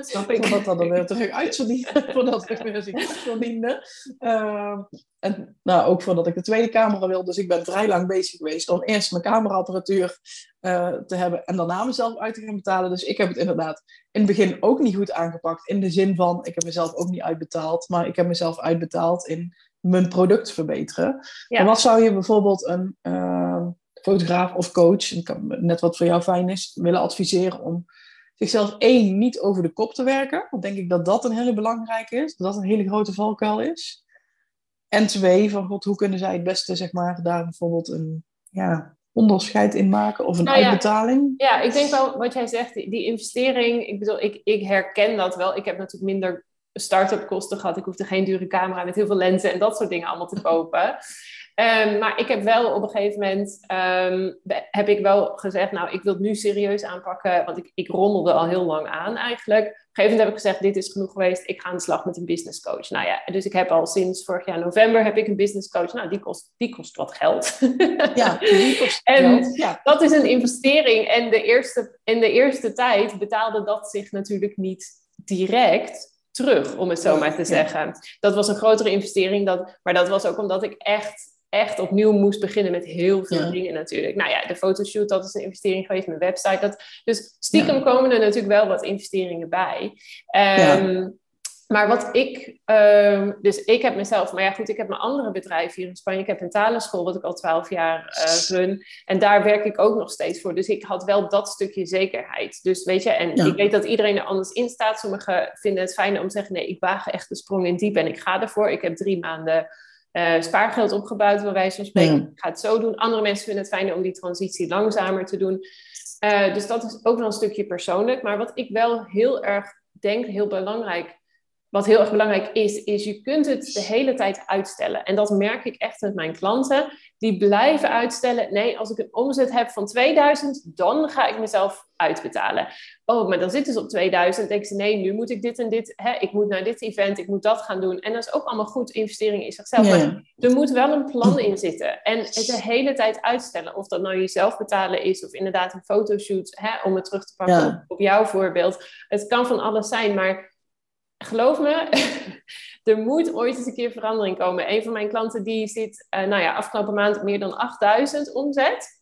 A: snap ik.
B: Voordat dat er weer terug uitverdiende. voordat ik weer zich verdiende. Uh, en nou, ook voordat ik de tweede camera wil. Dus ik ben vrij lang bezig geweest om eerst mijn cameraapparatuur uh, te hebben. En daarna mezelf uit te gaan betalen. Dus ik heb het inderdaad in het begin ook niet goed aangepakt. In de zin van, ik heb mezelf ook niet uitbetaald. Maar ik heb mezelf uitbetaald in mijn product verbeteren. Ja. En wat zou je bijvoorbeeld een... Uh, fotograaf of coach, net wat voor jou fijn is, willen adviseren om zichzelf één, niet over de kop te werken. Want denk ik dat dat een hele belangrijke is, dat dat een hele grote valkuil is. En twee, van god, hoe kunnen zij het beste, zeg maar, daar bijvoorbeeld een ja, onderscheid in maken of een
A: nou ja,
B: uitbetaling?
A: Ja, ik denk wel wat jij zegt, die, die investering, ik bedoel, ik, ik herken dat wel. Ik heb natuurlijk minder start-up kosten gehad. Ik hoefde geen dure camera met heel veel lenzen en dat soort dingen allemaal te kopen. Um, maar ik heb wel op een gegeven moment um, heb ik wel gezegd, nou, ik wil het nu serieus aanpakken, want ik, ik rommelde al heel lang aan eigenlijk. Op een gegeven moment heb ik gezegd, dit is genoeg geweest, ik ga aan de slag met een business coach. Nou ja, dus ik heb al sinds vorig jaar november heb ik een business coach. Nou, die kost, die kost wat geld.
B: Ja, die kost
A: en
B: geld. Ja.
A: dat is een investering. En de eerste, in de eerste tijd betaalde dat zich natuurlijk niet direct terug, om het zo maar te zeggen. Dat was een grotere investering, dat, maar dat was ook omdat ik echt echt opnieuw moest beginnen met heel veel ja. dingen natuurlijk. Nou ja, de fotoshoot, dat is een investering geweest, mijn website. Dat, dus stiekem ja. komen er natuurlijk wel wat investeringen bij. Um, ja. Maar wat ik, um, dus ik heb mezelf, maar ja goed, ik heb mijn andere bedrijf hier in Spanje. Ik heb een talenschool, wat ik al twaalf jaar uh, run. En daar werk ik ook nog steeds voor. Dus ik had wel dat stukje zekerheid. Dus weet je, en ik weet dat iedereen er anders in staat. Sommigen vinden het fijn om te zeggen, nee, ik waag echt de sprong in diep en ik ga ervoor. Ik heb drie maanden uh, spaargeld opgebouwd, bij wijze van spreken. Ja. Ik ga het zo doen. Andere mensen vinden het fijner om die transitie langzamer te doen. Uh, dus dat is ook wel een stukje persoonlijk. Maar wat ik wel heel erg denk, heel belangrijk, wat heel erg belangrijk is, is je kunt het de hele tijd uitstellen. En dat merk ik echt met mijn klanten. Die blijven uitstellen. Nee, als ik een omzet heb van 2000, dan ga ik mezelf uitbetalen. Oh, maar dan zitten ze op 2000. Denken ze, nee, nu moet ik dit en dit. Hè, ik moet naar dit event, ik moet dat gaan doen. En dat is ook allemaal goed, investeringen in zichzelf. Maar er moet wel een plan in zitten. En het de hele tijd uitstellen. Of dat nou jezelf betalen is, of inderdaad een fotoshoot, hè, om het terug te pakken op jouw voorbeeld. Het kan van alles zijn, maar geloof me, er moet ooit eens een keer verandering komen. Een van mijn klanten die zit, uh, nou ja, afgelopen maand op meer dan 8000 omzet.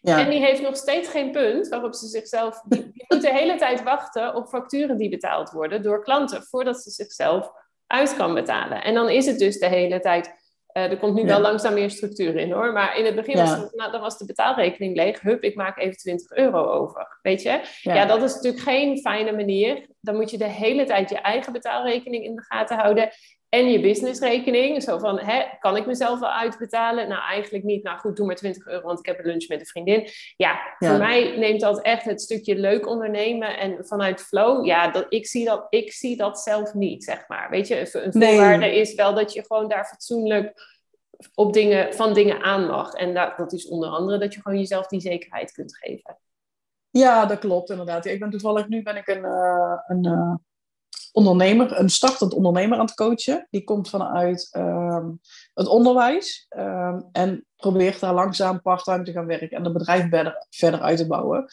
A: Ja. En die heeft nog steeds geen punt waarop ze zichzelf. Die, die moet de hele tijd wachten op facturen die betaald worden door klanten voordat ze zichzelf uit kan betalen. En dan is het dus de hele tijd. Uh, er komt nu ja. wel langzaam meer structuur in hoor. Maar in het begin ja. was, het, nou, dan was de betaalrekening leeg. Hup, ik maak even 20 euro over. Weet je? Ja. ja, dat is natuurlijk geen fijne manier. Dan moet je de hele tijd je eigen betaalrekening in de gaten houden. En je businessrekening. Zo van, hè, kan ik mezelf wel uitbetalen? Nou, eigenlijk niet. Nou goed, doe maar 20 euro, want ik heb een lunch met een vriendin. Ja, voor mij neemt dat echt het stukje leuk ondernemen en vanuit flow. Ja, dat, ik, zie dat, ik zie dat zelf niet, zeg maar. Weet je, een voorwaarde is wel dat je gewoon daar fatsoenlijk op dingen, van dingen aan mag. En dat, dat is onder andere dat je gewoon jezelf die zekerheid kunt geven.
B: Ja, dat klopt inderdaad. Ik ben toevallig, nu ben ik een, uh, een uh, ondernemer, een startend ondernemer aan het coachen. Die komt vanuit um, het onderwijs um, en probeert daar langzaam parttime te gaan werken en het bedrijf verder, verder uit te bouwen.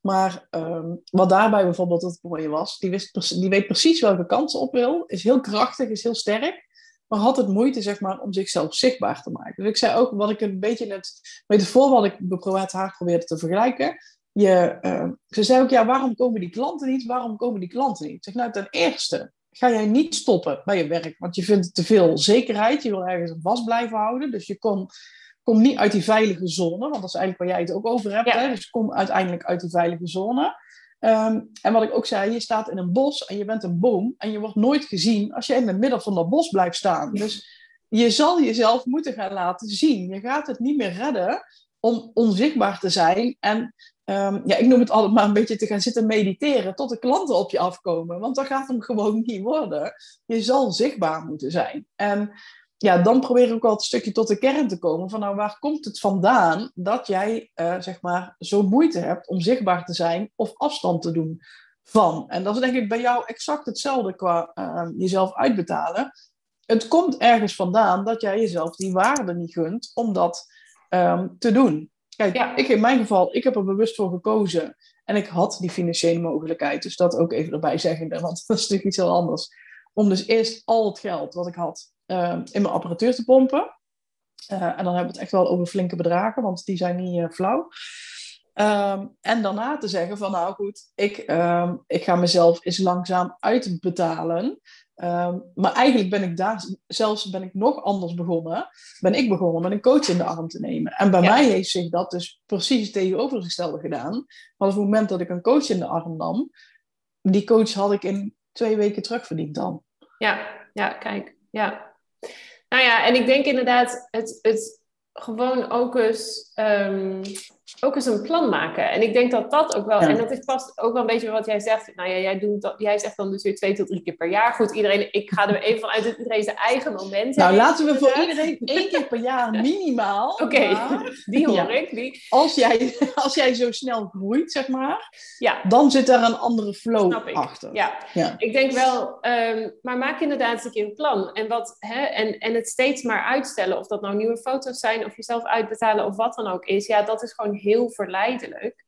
B: Maar um, wat daarbij bijvoorbeeld het mooie was, die, wist, die weet precies welke kansen op wil, is heel krachtig, is heel sterk maar had het moeite zeg maar, om zichzelf zichtbaar te maken. Dus ik zei ook, wat ik een beetje net, metafoor wat ik met haar probeerde te vergelijken. Je, uh, ze zei ook, ja, waarom komen die klanten niet? Waarom komen die klanten niet? Ik zeg, nou, ten eerste ga jij niet stoppen bij je werk, want je vindt te veel zekerheid. Je wil ergens vast blijven houden. Dus je komt kom niet uit die veilige zone, want dat is eigenlijk waar jij het ook over hebt. Hè? Dus kom uiteindelijk uit die veilige zone. Um, en wat ik ook zei, je staat in een bos en je bent een boom en je wordt nooit gezien als je in het midden van dat bos blijft staan. Dus je zal jezelf moeten gaan laten zien. Je gaat het niet meer redden om onzichtbaar te zijn en um, ja, ik noem het altijd maar een beetje te gaan zitten mediteren tot de klanten op je afkomen. Want dat gaat hem gewoon niet worden. Je zal zichtbaar moeten zijn. En ja, dan probeer ik ook wel een stukje tot de kern te komen. Van nou, waar komt het vandaan dat jij, uh, zeg maar, zo moeite hebt om zichtbaar te zijn of afstand te doen van? En dat is denk ik bij jou exact hetzelfde qua uh, jezelf uitbetalen. Het komt ergens vandaan dat jij jezelf die waarde niet gunt om dat um, te doen. Kijk, ja. ik in mijn geval, ik heb er bewust voor gekozen. En ik had die financiële mogelijkheid. Dus dat ook even erbij zeggen, want dat is natuurlijk iets heel anders. Om dus eerst al het geld wat ik had uh, in mijn apparatuur te pompen. Uh, en dan hebben we het echt wel over flinke bedragen, want die zijn niet uh, flauw. Um, en daarna te zeggen van nou goed, ik, um, ik ga mezelf eens langzaam uitbetalen. Um, maar eigenlijk ben ik daar, zelfs ben ik nog anders begonnen. Ben ik begonnen met een coach in de arm te nemen. En bij ja. mij heeft zich dat dus precies het tegenovergestelde gedaan. Want op het moment dat ik een coach in de arm nam, die coach had ik in twee weken terugverdiend dan.
A: Ja, ja, kijk, ja. Nou ja, en ik denk inderdaad het, het gewoon ook eens, um, ook eens een plan maken. En ik denk dat dat ook wel, ja. en dat is past ook wel een beetje wat jij zegt. Nou ja, jij, doet dat, jij zegt dan dus weer twee tot drie keer per jaar. Goed, iedereen, ik ga er even vanuit dat iedereen zijn eigen moment
B: Nou, laten we voor iedereen één keer per jaar minimaal.
A: Oké, okay, die hoor ja. ik. Die.
B: Als, jij, als jij zo snel groeit, zeg maar, ja. dan zit daar een andere flow achter.
A: Ja. ja, ik denk wel, um, maar maak inderdaad een keer een plan. En, wat, hè, en, en het steeds maar uitstellen, of dat nou nieuwe foto's zijn, of jezelf uitbetalen, of wat dan ook is. Ja, dat is gewoon heel verleidelijk.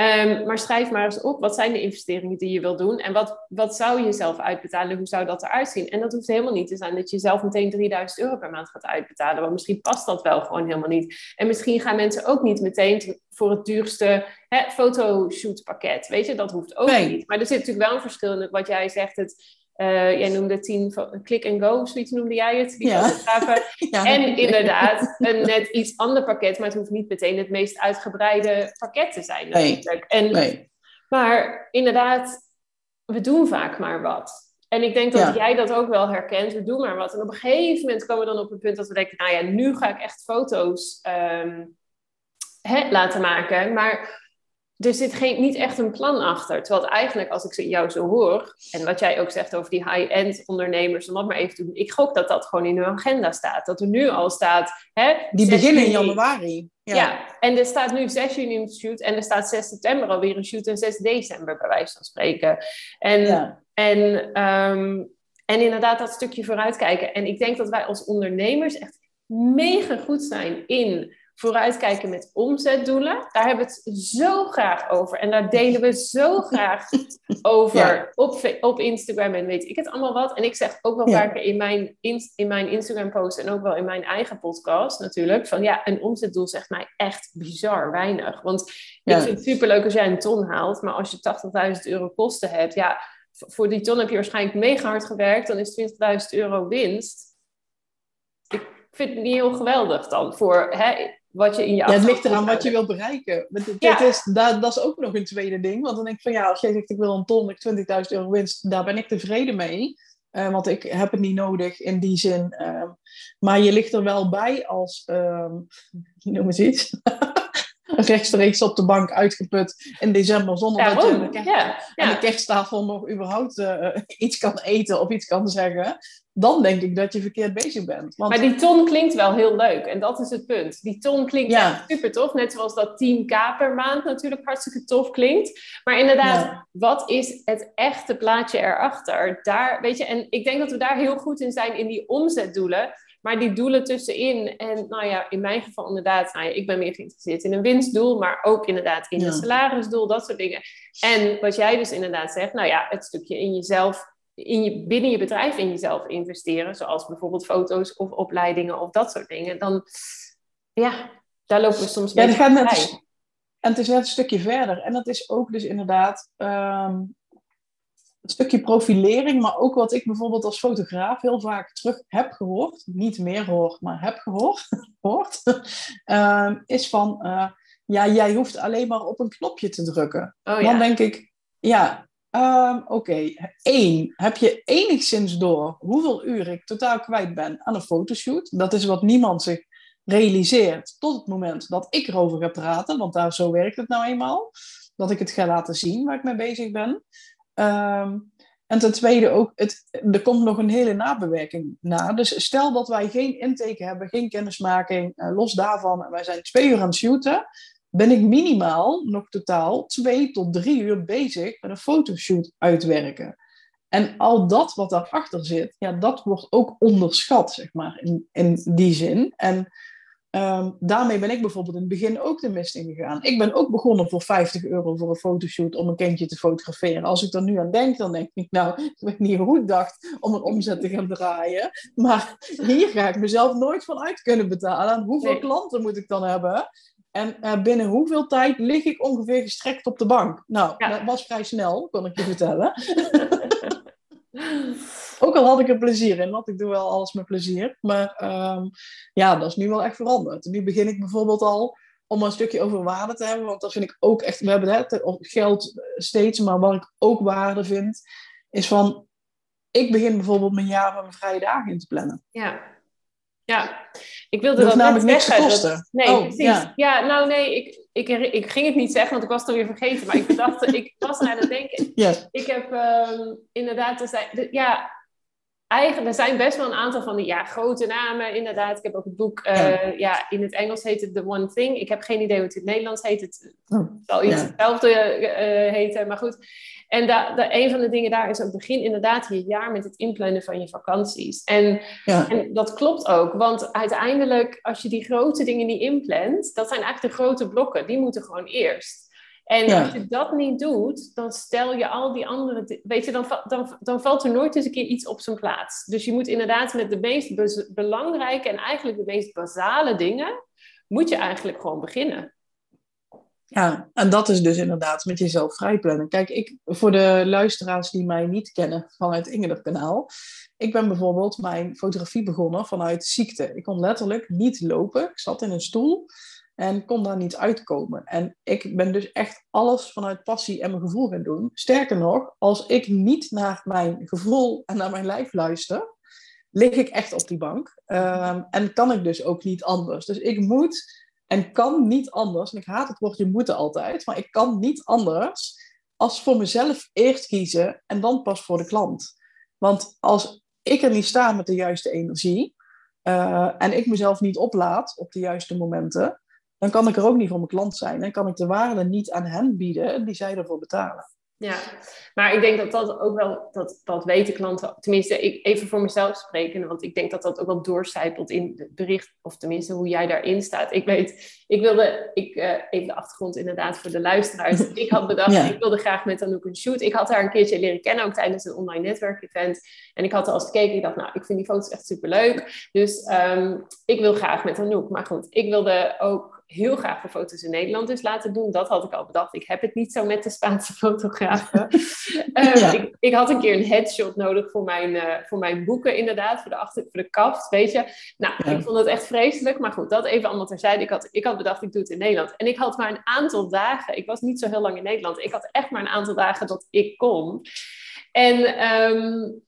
A: Um, maar schrijf maar eens op, wat zijn de investeringen die je wil doen? En wat, wat zou je jezelf uitbetalen? Hoe zou dat eruit zien? En dat hoeft helemaal niet te zijn dat je zelf meteen 3000 euro per maand gaat uitbetalen. Want misschien past dat wel gewoon helemaal niet. En misschien gaan mensen ook niet meteen voor het duurste hè, fotoshootpakket. Weet je, dat hoeft ook nee. niet. Maar er zit natuurlijk wel een verschil in wat jij zegt. Het, uh, jij noemde tien click and go, zoiets noemde jij het. Die ja. ja. En inderdaad, een net iets ander pakket, maar het hoeft niet meteen het meest uitgebreide pakket te zijn. Natuurlijk. Nee. En, nee. Maar inderdaad, we doen vaak maar wat. En ik denk dat ja. jij dat ook wel herkent. We doen maar wat. En op een gegeven moment komen we dan op een punt dat we denken: nou ja, nu ga ik echt foto's um, hè, laten maken. Maar er zit geen, niet echt een plan achter. Terwijl het eigenlijk, als ik jou zo hoor, en wat jij ook zegt over die high-end ondernemers, om dat maar even te doen, ik gok dat dat gewoon in hun agenda staat. Dat er nu al staat. Hè,
B: die beginnen in januari.
A: Ja. ja. en er staat nu 6 juni een shoot en er staat 6 september alweer een shoot en 6 december, bij wijze van spreken. En, ja. en, um, en inderdaad, dat stukje vooruitkijken. En ik denk dat wij als ondernemers echt mega goed zijn in vooruitkijken met omzetdoelen. Daar hebben we het zo graag over. En daar delen we zo graag over ja. op, op Instagram en weet ik het allemaal wat. En ik zeg ook wel vaker in mijn, in, in mijn Instagram post en ook wel in mijn eigen podcast natuurlijk. Van ja, een omzetdoel zegt mij echt bizar weinig. Want ik vind het superleuk als jij een ton haalt. Maar als je 80.000 euro kosten hebt, ja, voor die ton heb je waarschijnlijk mega hard gewerkt. Dan is 20.000 euro winst. Ik vind het niet heel geweldig dan voor... Hè, wat je in je
B: Ja, het ligt eraan wat je wil bereiken. Ja. is, dat, dat is ook nog een tweede ding. Want dan denk ik van ja, als jij zegt ik wil een ton, ik 20.000 euro winst, daar ben ik tevreden mee. Uh, want ik heb het niet nodig in die zin. Uh, maar je ligt er wel bij als, uh, noem eens iets, rechtstreeks op de bank uitgeput in december zonder dat je aan de, kerst, ja, ja. de kersttafel nog überhaupt uh, iets kan eten of iets kan zeggen. Dan denk ik dat je verkeerd bezig bent.
A: Want... Maar die ton klinkt wel heel leuk en dat is het punt. Die ton klinkt ja. super tof, net zoals dat 10k per maand natuurlijk hartstikke tof klinkt. Maar inderdaad, wat is het echte plaatje erachter? Daar, weet je, en ik denk dat we daar heel goed in zijn in die omzetdoelen. Maar die doelen tussenin, en nou ja, in mijn geval inderdaad, nou ja, ik ben meer geïnteresseerd in een winstdoel, maar ook inderdaad in een salarisdoel, dat soort dingen. En wat jij dus inderdaad zegt, nou ja, het stukje in jezelf, in je, binnen je bedrijf in jezelf investeren, zoals bijvoorbeeld foto's of opleidingen of dat soort dingen, dan ja, daar lopen we soms ja, beetje gaat net,
B: En het is net een stukje verder. En dat is ook dus inderdaad ehm, een stukje profilering, maar ook wat ik bijvoorbeeld als fotograaf heel vaak terug heb gehoord, niet meer hoor, maar heb gehoord, hoort, uh, is van, uh, ja, jij hoeft alleen maar op een knopje te drukken. Oh, ja. Dan denk ik, ja, um, oké, één, heb je enigszins door hoeveel uur ik totaal kwijt ben aan een fotoshoot? Dat is wat niemand zich realiseert tot het moment dat ik erover ga praten, want daar zo werkt het nou eenmaal. Dat ik het ga laten zien waar ik mee bezig ben. Um, en ten tweede ook, het, er komt nog een hele nabewerking na. Dus stel dat wij geen intake hebben, geen kennismaking, uh, los daarvan, en wij zijn twee uur aan het shooten, ben ik minimaal nog totaal twee tot drie uur bezig met een fotoshoot uitwerken. En al dat wat daarachter zit, ja, dat wordt ook onderschat, zeg maar, in, in die zin. En Um, daarmee ben ik bijvoorbeeld in het begin ook de mist ingegaan. Ik ben ook begonnen voor 50 euro voor een fotoshoot om een kindje te fotograferen. Als ik er nu aan denk, dan denk ik, nou, ik weet niet hoe ik dacht om een omzet te gaan draaien. Maar hier ga ik mezelf nooit van uit kunnen betalen. hoeveel klanten moet ik dan hebben? En uh, binnen hoeveel tijd lig ik ongeveer gestrekt op de bank? Nou, dat was vrij snel, kon ik je vertellen. Ook al had ik er plezier in, want ik doe wel alles met plezier. Maar um, ja, dat is nu wel echt veranderd. Nu begin ik bijvoorbeeld al om een stukje over waarde te hebben. Want dat vind ik ook echt, we hebben het geld steeds, maar wat ik ook waarde vind, is van, ik begin bijvoorbeeld mijn jaar van mijn vrije dagen in te plannen.
A: Ja. Ja, ik wilde dat, dat namelijk niks
B: kosten.
A: nee, oh, precies. Ja. ja. nou nee, ik, ik, ik ging het niet zeggen, want ik was het alweer vergeten. Maar ik dacht, ik was aan het denken. Yes. Ik heb um, inderdaad, er zijn, ja, eigenlijk, er zijn best wel een aantal van die ja, grote namen, inderdaad. Ik heb ook het boek, uh, ja. in het Engels heet het The One Thing. Ik heb geen idee hoe het in het Nederlands heet. Het oh, zal iets hetzelfde uh, heten, maar goed. En da, da, een van de dingen daar is ook begin inderdaad je jaar met het inplannen van je vakanties. En, en dat klopt ook, want uiteindelijk, als je die grote dingen niet inplant, dat zijn eigenlijk de grote blokken, die moeten gewoon eerst. En als je dat niet doet, dan stel je al die andere. Weet je, dan, dan, dan valt er nooit eens een keer iets op zijn plaats. Dus je moet inderdaad met de meest belangrijke en eigenlijk de meest basale dingen. moet je eigenlijk gewoon beginnen.
B: Ja, en dat is dus inderdaad met jezelf vrijplannen. Kijk, ik, voor de luisteraars die mij niet kennen vanuit Ingeder kanaal. Ik ben bijvoorbeeld mijn fotografie begonnen vanuit ziekte. Ik kon letterlijk niet lopen. Ik zat in een stoel. En kon daar niet uitkomen. En ik ben dus echt alles vanuit passie en mijn gevoel gaan doen. Sterker nog, als ik niet naar mijn gevoel en naar mijn lijf luister, lig ik echt op die bank. Um, en kan ik dus ook niet anders. Dus ik moet en kan niet anders. En ik haat het woordje moeten altijd, maar ik kan niet anders als voor mezelf eerst kiezen en dan pas voor de klant. Want als ik er niet sta met de juiste energie uh, en ik mezelf niet oplaad op de juiste momenten, dan kan ik er ook niet voor mijn klant zijn. En kan ik de waarde niet aan hen bieden die zij ervoor betalen.
A: Ja, maar ik denk dat dat ook wel, dat, dat weten klanten, tenminste, ik, even voor mezelf spreken, want ik denk dat dat ook wel doorcijpelt in het bericht, of tenminste hoe jij daarin staat. Ik weet, ik wilde, ik, uh, even de achtergrond inderdaad voor de luisteraars. Ik had bedacht, ik wilde graag met Anouk een shoot. Ik had haar een keertje leren kennen, ook tijdens een online netwerkevent. En ik had al eens gekeken, ik dacht, nou, ik vind die foto's echt superleuk. Dus um, ik wil graag met Anouk. Maar goed, ik wilde ook heel graag voor foto's in Nederland dus laten doen. Dat had ik al bedacht. Ik heb het niet zo met de Spaanse fotografen. Ehm, ik, ik, had een keer een headshot nodig voor mijn, uh, voor mijn boeken, inderdaad. Voor de, achter, voor de kaft, weet je. Nou, ik vond het echt vreselijk. Maar goed, dat even allemaal terzijde. Ik had, ik had bedacht, ik doe het in Nederland. En ik had maar een aantal dagen. Ik was niet zo heel lang in Nederland. Ik had echt maar een aantal dagen dat ik kon. En... Um,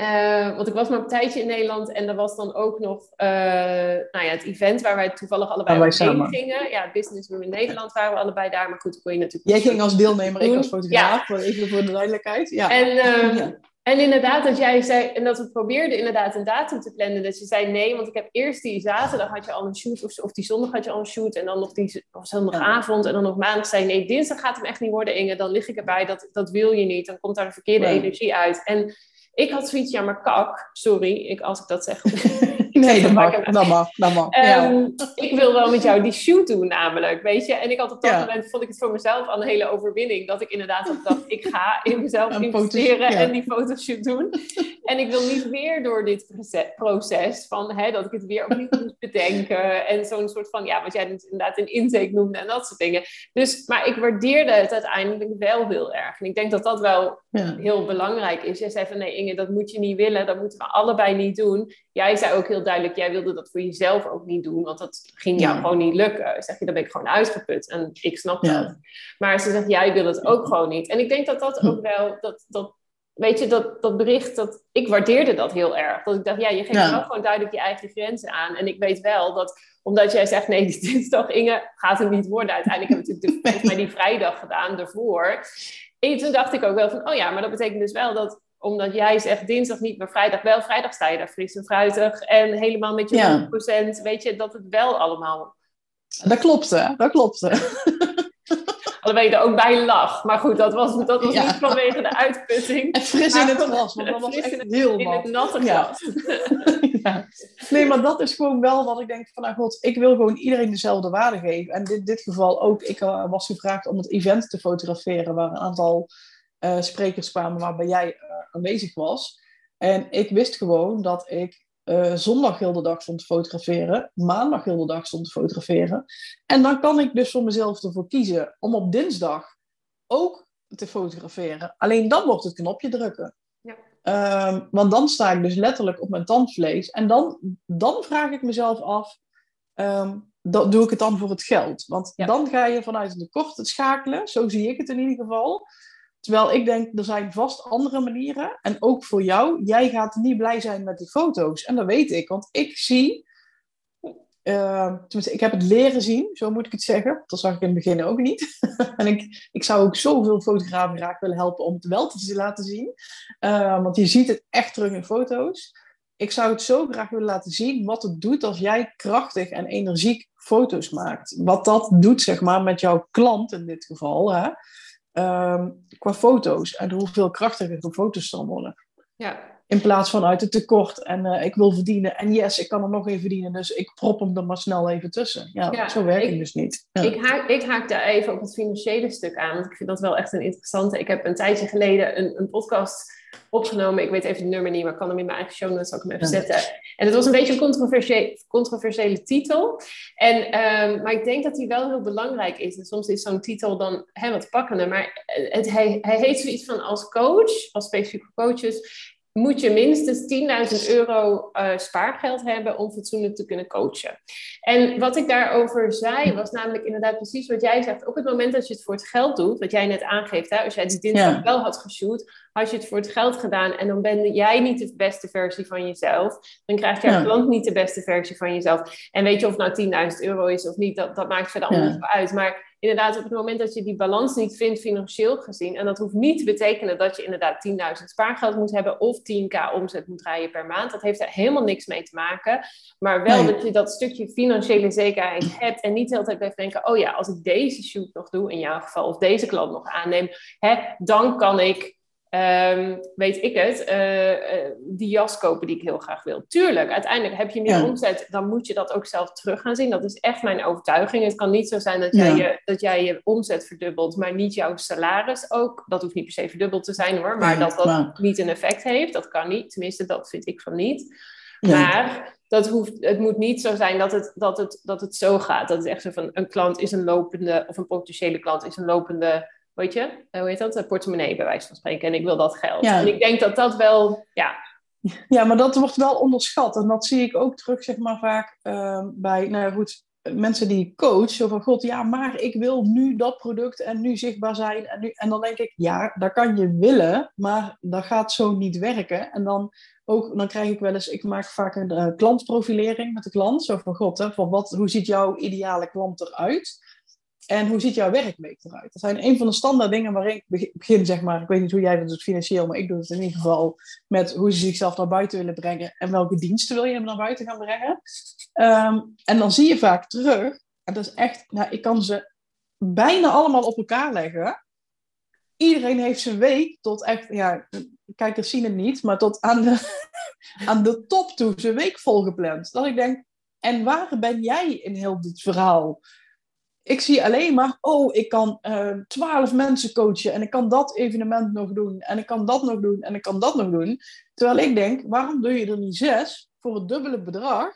A: Uh, want ik was maar een tijdje in Nederland en er was dan ook nog uh, nou ja, het event waar wij toevallig allebei heen gingen. Ja, Business Room in Nederland waren we allebei daar, maar goed, kon je natuurlijk...
B: Jij ging als deelnemer, ik als fotograaf,
A: Ja.
B: even voor de duidelijkheid. Ja.
A: En,
B: Ja.
A: en inderdaad, dat jij zei, en dat we probeerden inderdaad een datum te plannen, dat je zei nee, want ik heb eerst die zaterdag had je al een shoot, of, of die zondag had je al een shoot, en dan nog die of zondagavond, en dan nog maandag zei nee, dinsdag gaat hem echt niet worden, Inge, dan lig ik erbij, dat, dat wil je niet, dan komt daar een verkeerde energie uit. En ik had zoiets, ja, maar kak, sorry, ik, als ik dat zeg.
B: Nee, dat mag, dat mag, dat mag. ja.
A: Ehm, Ik wil wel met jou die shoot doen, namelijk, weet je. En ik had op dat
B: Ja.
A: moment, vond ik het voor mezelf al een hele overwinning. Dat ik inderdaad ook dacht, ik ga in mezelf investeren
B: ja.
A: en die fotoshoot doen. En ik wil niet weer door dit proce- proces van, hè, dat ik het weer opnieuw moet bedenken. En zo'n soort van, ja, wat jij inderdaad een intake noemde en dat soort dingen. Dus, maar ik waardeerde het uiteindelijk wel heel erg. En ik denk dat dat wel heel belangrijk is. Jij zei van nee Dat moet je niet willen, dat moeten we allebei niet doen. Jij zei ook heel duidelijk, jij wilde dat voor jezelf ook niet doen, want dat ging jou
B: Ja.
A: gewoon niet lukken. Zeg je, dan ben ik gewoon uitgeput en ik snap
B: Ja.
A: dat. Maar ze zegt, jij wil het ook gewoon niet. En ik denk dat dat ook wel, dat, dat, weet je, dat, dat bericht, dat, ik waardeerde dat heel erg. Dat ik dacht, ja, je geeft
B: Ja.
A: wel gewoon duidelijk je eigen grenzen aan. En ik weet wel dat, omdat jij zegt, nee, die dinsdag Inge gaat het niet worden. Uiteindelijk hebben we natuurlijk de, volgens mij die vrijdag gedaan daarvoor. En toen dacht ik ook wel van, oh ja, maar dat betekent dus wel dat omdat jij zegt dinsdag niet, maar vrijdag wel. Vrijdag sta je daar fris en fruitig en helemaal met je
B: Ja.
A: 100%. Weet je, dat het wel allemaal...
B: Dat klopt, hè? Dat klopt. Hè?
A: Alhoewel je er ook bij lag. Maar goed, dat was, dat was
B: Ja.
A: niet vanwege de uitputting.
B: En fris in het gras, want dat was echt
A: in het-
B: heel
A: In het
B: nat.
A: natte gras.
B: Ja. Nee, maar dat is gewoon wel wat ik denk van, nou god, ik wil gewoon iedereen dezelfde waarde geven. En in dit geval ook, ik eh, was gevraagd om het event te fotograferen, waar een aantal eh, sprekers kwamen waarbij jij eh, aanwezig was. En ik wist gewoon dat ik eh, zondag heel de dag stond te fotograferen, maandag heel de dag stond te fotograferen. En dan kan ik dus voor mezelf ervoor kiezen om op dinsdag ook te fotograferen. Alleen dan wordt het knopje drukken.
A: Ja.
B: Ehm, want dan sta ik dus letterlijk op mijn tandvlees. En dan, dan vraag ik mezelf af, ehm, dat, doe ik het dan voor het geld? Want
A: Ja.
B: dan ga je vanuit een tekort het schakelen. Zo zie ik het in ieder geval. Terwijl ik denk, er zijn vast andere manieren. En ook voor jou, jij gaat niet blij zijn met die foto's. En dat weet ik, want ik zie... eh, ik heb het leren zien, zo moet ik het zeggen. Dat zag ik in het begin ook niet. en ik, ik zou ook zoveel fotografen graag willen helpen om het wel te laten zien. Eh, want je ziet het echt terug in foto's. Ik zou het zo graag willen laten zien wat het doet als jij krachtig en energiek foto's maakt. Wat dat doet, zeg maar, met jouw klant in dit geval. Hè? Ehm, qua foto's en hoeveel krachtiger de foto's dan worden.
A: Ja.
B: In plaats van uit het tekort en eh, ik wil verdienen en yes, ik kan er nog even verdienen, dus ik prop hem er maar snel even tussen. Ja,
A: Ja,
B: zo werkt het dus niet. Ja.
A: Ik, haak, ik haak daar even op het financiële stuk aan, want ik vind dat wel echt een interessante. Ik heb een tijdje geleden een, een podcast opgenomen. Ik weet even het nummer niet, maar ik kan hem in mijn eigen show notes ook hem even zetten. En het was een beetje een controversie- controversiële titel. En, ehm, maar ik denk dat die wel heel belangrijk is. En soms is zo'n titel dan hè, wat pakkender. Maar het, hij, hij heet zoiets van als coach, als specifieke coaches, moet je minstens 10.000 euro eh, spaargeld hebben om fatsoenlijk te kunnen coachen. En wat ik daarover zei, was namelijk inderdaad precies wat jij zegt. Op het moment dat je het voor het geld doet, wat jij net aangeeft, hè, als jij die dinsdag
B: Ja.
A: wel had geshoot, had je het voor het geld gedaan en dan ben jij niet de beste versie van jezelf. Dan krijgt jouw
B: Ja.
A: klant niet de beste versie van jezelf. En weet je of het nou 10.000 euro is of niet, dat, dat maakt verder allemaal
B: Ja.
A: niet uit. Maar inderdaad, op het moment dat je die balans niet vindt financieel gezien, en dat hoeft niet te betekenen dat je inderdaad 10.000 spaargeld moet hebben of 10k omzet moet draaien per maand. Dat heeft er helemaal niks mee te maken. Maar wel
B: Nee.
A: dat je dat stukje financiële zekerheid hebt en niet de hele tijd blijft denken, oh ja, als ik deze shoot nog doe, in jouw geval, of deze klant nog aanneem, hè, dan kan ik ehm, weet ik het, eh, eh, die jas kopen die ik heel graag wil. Tuurlijk, uiteindelijk heb je meer
B: Ja.
A: omzet, dan moet je dat ook zelf terug gaan zien. Dat is echt mijn overtuiging. Het kan niet zo zijn dat jij, je, dat jij je omzet verdubbelt, maar niet jouw salaris ook. Dat hoeft niet per se verdubbeld te zijn hoor, maar dat dat
B: maar-
A: niet een effect heeft. Dat kan niet, tenminste dat vind ik van niet. Maar dat hoeft, het moet niet zo zijn dat het, dat, het, dat het zo gaat. Dat het echt zo van een klant is een lopende, of een potentiële klant is een lopende, weet je, eh, hoe heet dat? Een portemonnee bij wijze van spreken. En ik wil dat geld.
B: Ja.
A: En ik denk dat dat wel, ja,
B: Ja, maar dat wordt wel onderschat. En dat zie ik ook terug, zeg maar, vaak ehm, bij, nou ja, goed, mensen die coach, zo van god, ja, maar ik wil nu dat product en nu zichtbaar zijn. En, nu, en dan denk ik, ja, dat kan je willen, maar dat gaat zo niet werken. En dan ook, dan krijg ik wel eens, ik maak vaak een uh, klantprofilering met de klant. Zo van god, hè, van wat, hoe ziet jouw ideale klant eruit? En hoe ziet jouw werkweek eruit? Dat zijn een van de standaard dingen waarin ik begin, zeg maar. Ik weet niet hoe jij dat doet financieel, maar ik doe het in ieder geval met hoe ze zichzelf naar buiten willen brengen en welke diensten wil je hem naar buiten gaan brengen. Ehm, en dan zie je vaak terug, en dat is echt, nou, ik kan ze bijna allemaal op elkaar leggen. Iedereen heeft zijn week tot echt, ja, kijkers zien het niet, maar tot aan de, aan de top toe zijn week volgepland. Dat ik denk, en waar ben jij in heel dit verhaal? Ik zie alleen maar, oh, ik kan eh, twaalf mensen coachen en ik kan dat evenement nog doen en ik kan dat nog doen en ik kan dat nog doen. Terwijl ik denk, waarom doe je er niet zes voor het dubbele bedrag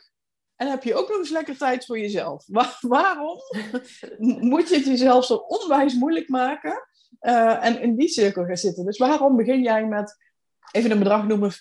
B: en heb je ook nog eens lekker tijd voor jezelf? waarom moet je het jezelf zo onwijs moeilijk maken uh, en in die cirkel gaan zitten? Dus waarom begin jij met, even een bedrag noemen,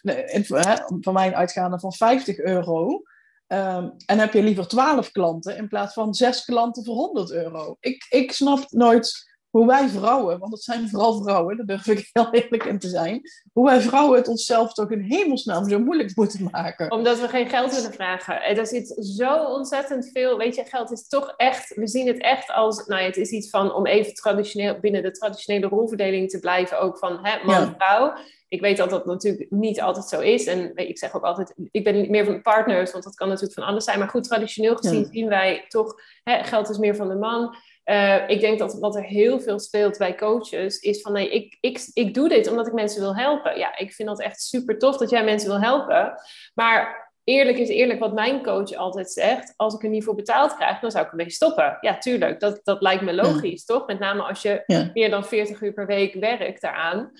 B: van mijn uitgaande van 50 euro... Um, en heb je liever 12 klanten in plaats van 6 klanten voor 100 euro? Ik, ik snap nooit hoe wij vrouwen, want het zijn vooral vrouwen, daar durf ik heel eerlijk in te zijn, hoe wij vrouwen het onszelf toch in hemelsnaam zo moeilijk moeten maken.
A: Omdat we geen geld willen vragen. Er zit zo ontzettend veel, weet je, geld is toch echt, we zien het echt als, nou ja, het is iets van om even traditioneel, binnen de traditionele rolverdeling te blijven, ook van hè, man-vrouw. Ja ik weet dat dat natuurlijk niet altijd zo is. En ik zeg ook altijd, ik ben meer van partners, want dat kan natuurlijk van alles zijn. Maar goed, traditioneel gezien zien wij toch, hè, geld is meer van de man. Uh, ik denk dat wat er heel veel speelt bij coaches is van nee, ik, ik, ik doe dit omdat ik mensen wil helpen. Ja, ik vind dat echt super tof dat jij mensen wil helpen. Maar eerlijk is eerlijk, wat mijn coach altijd zegt, als ik er niet voor betaald krijg, dan zou ik ermee stoppen. Ja, tuurlijk, dat, dat lijkt me logisch, toch? Met name als je meer dan 40 uur per week werkt daaraan.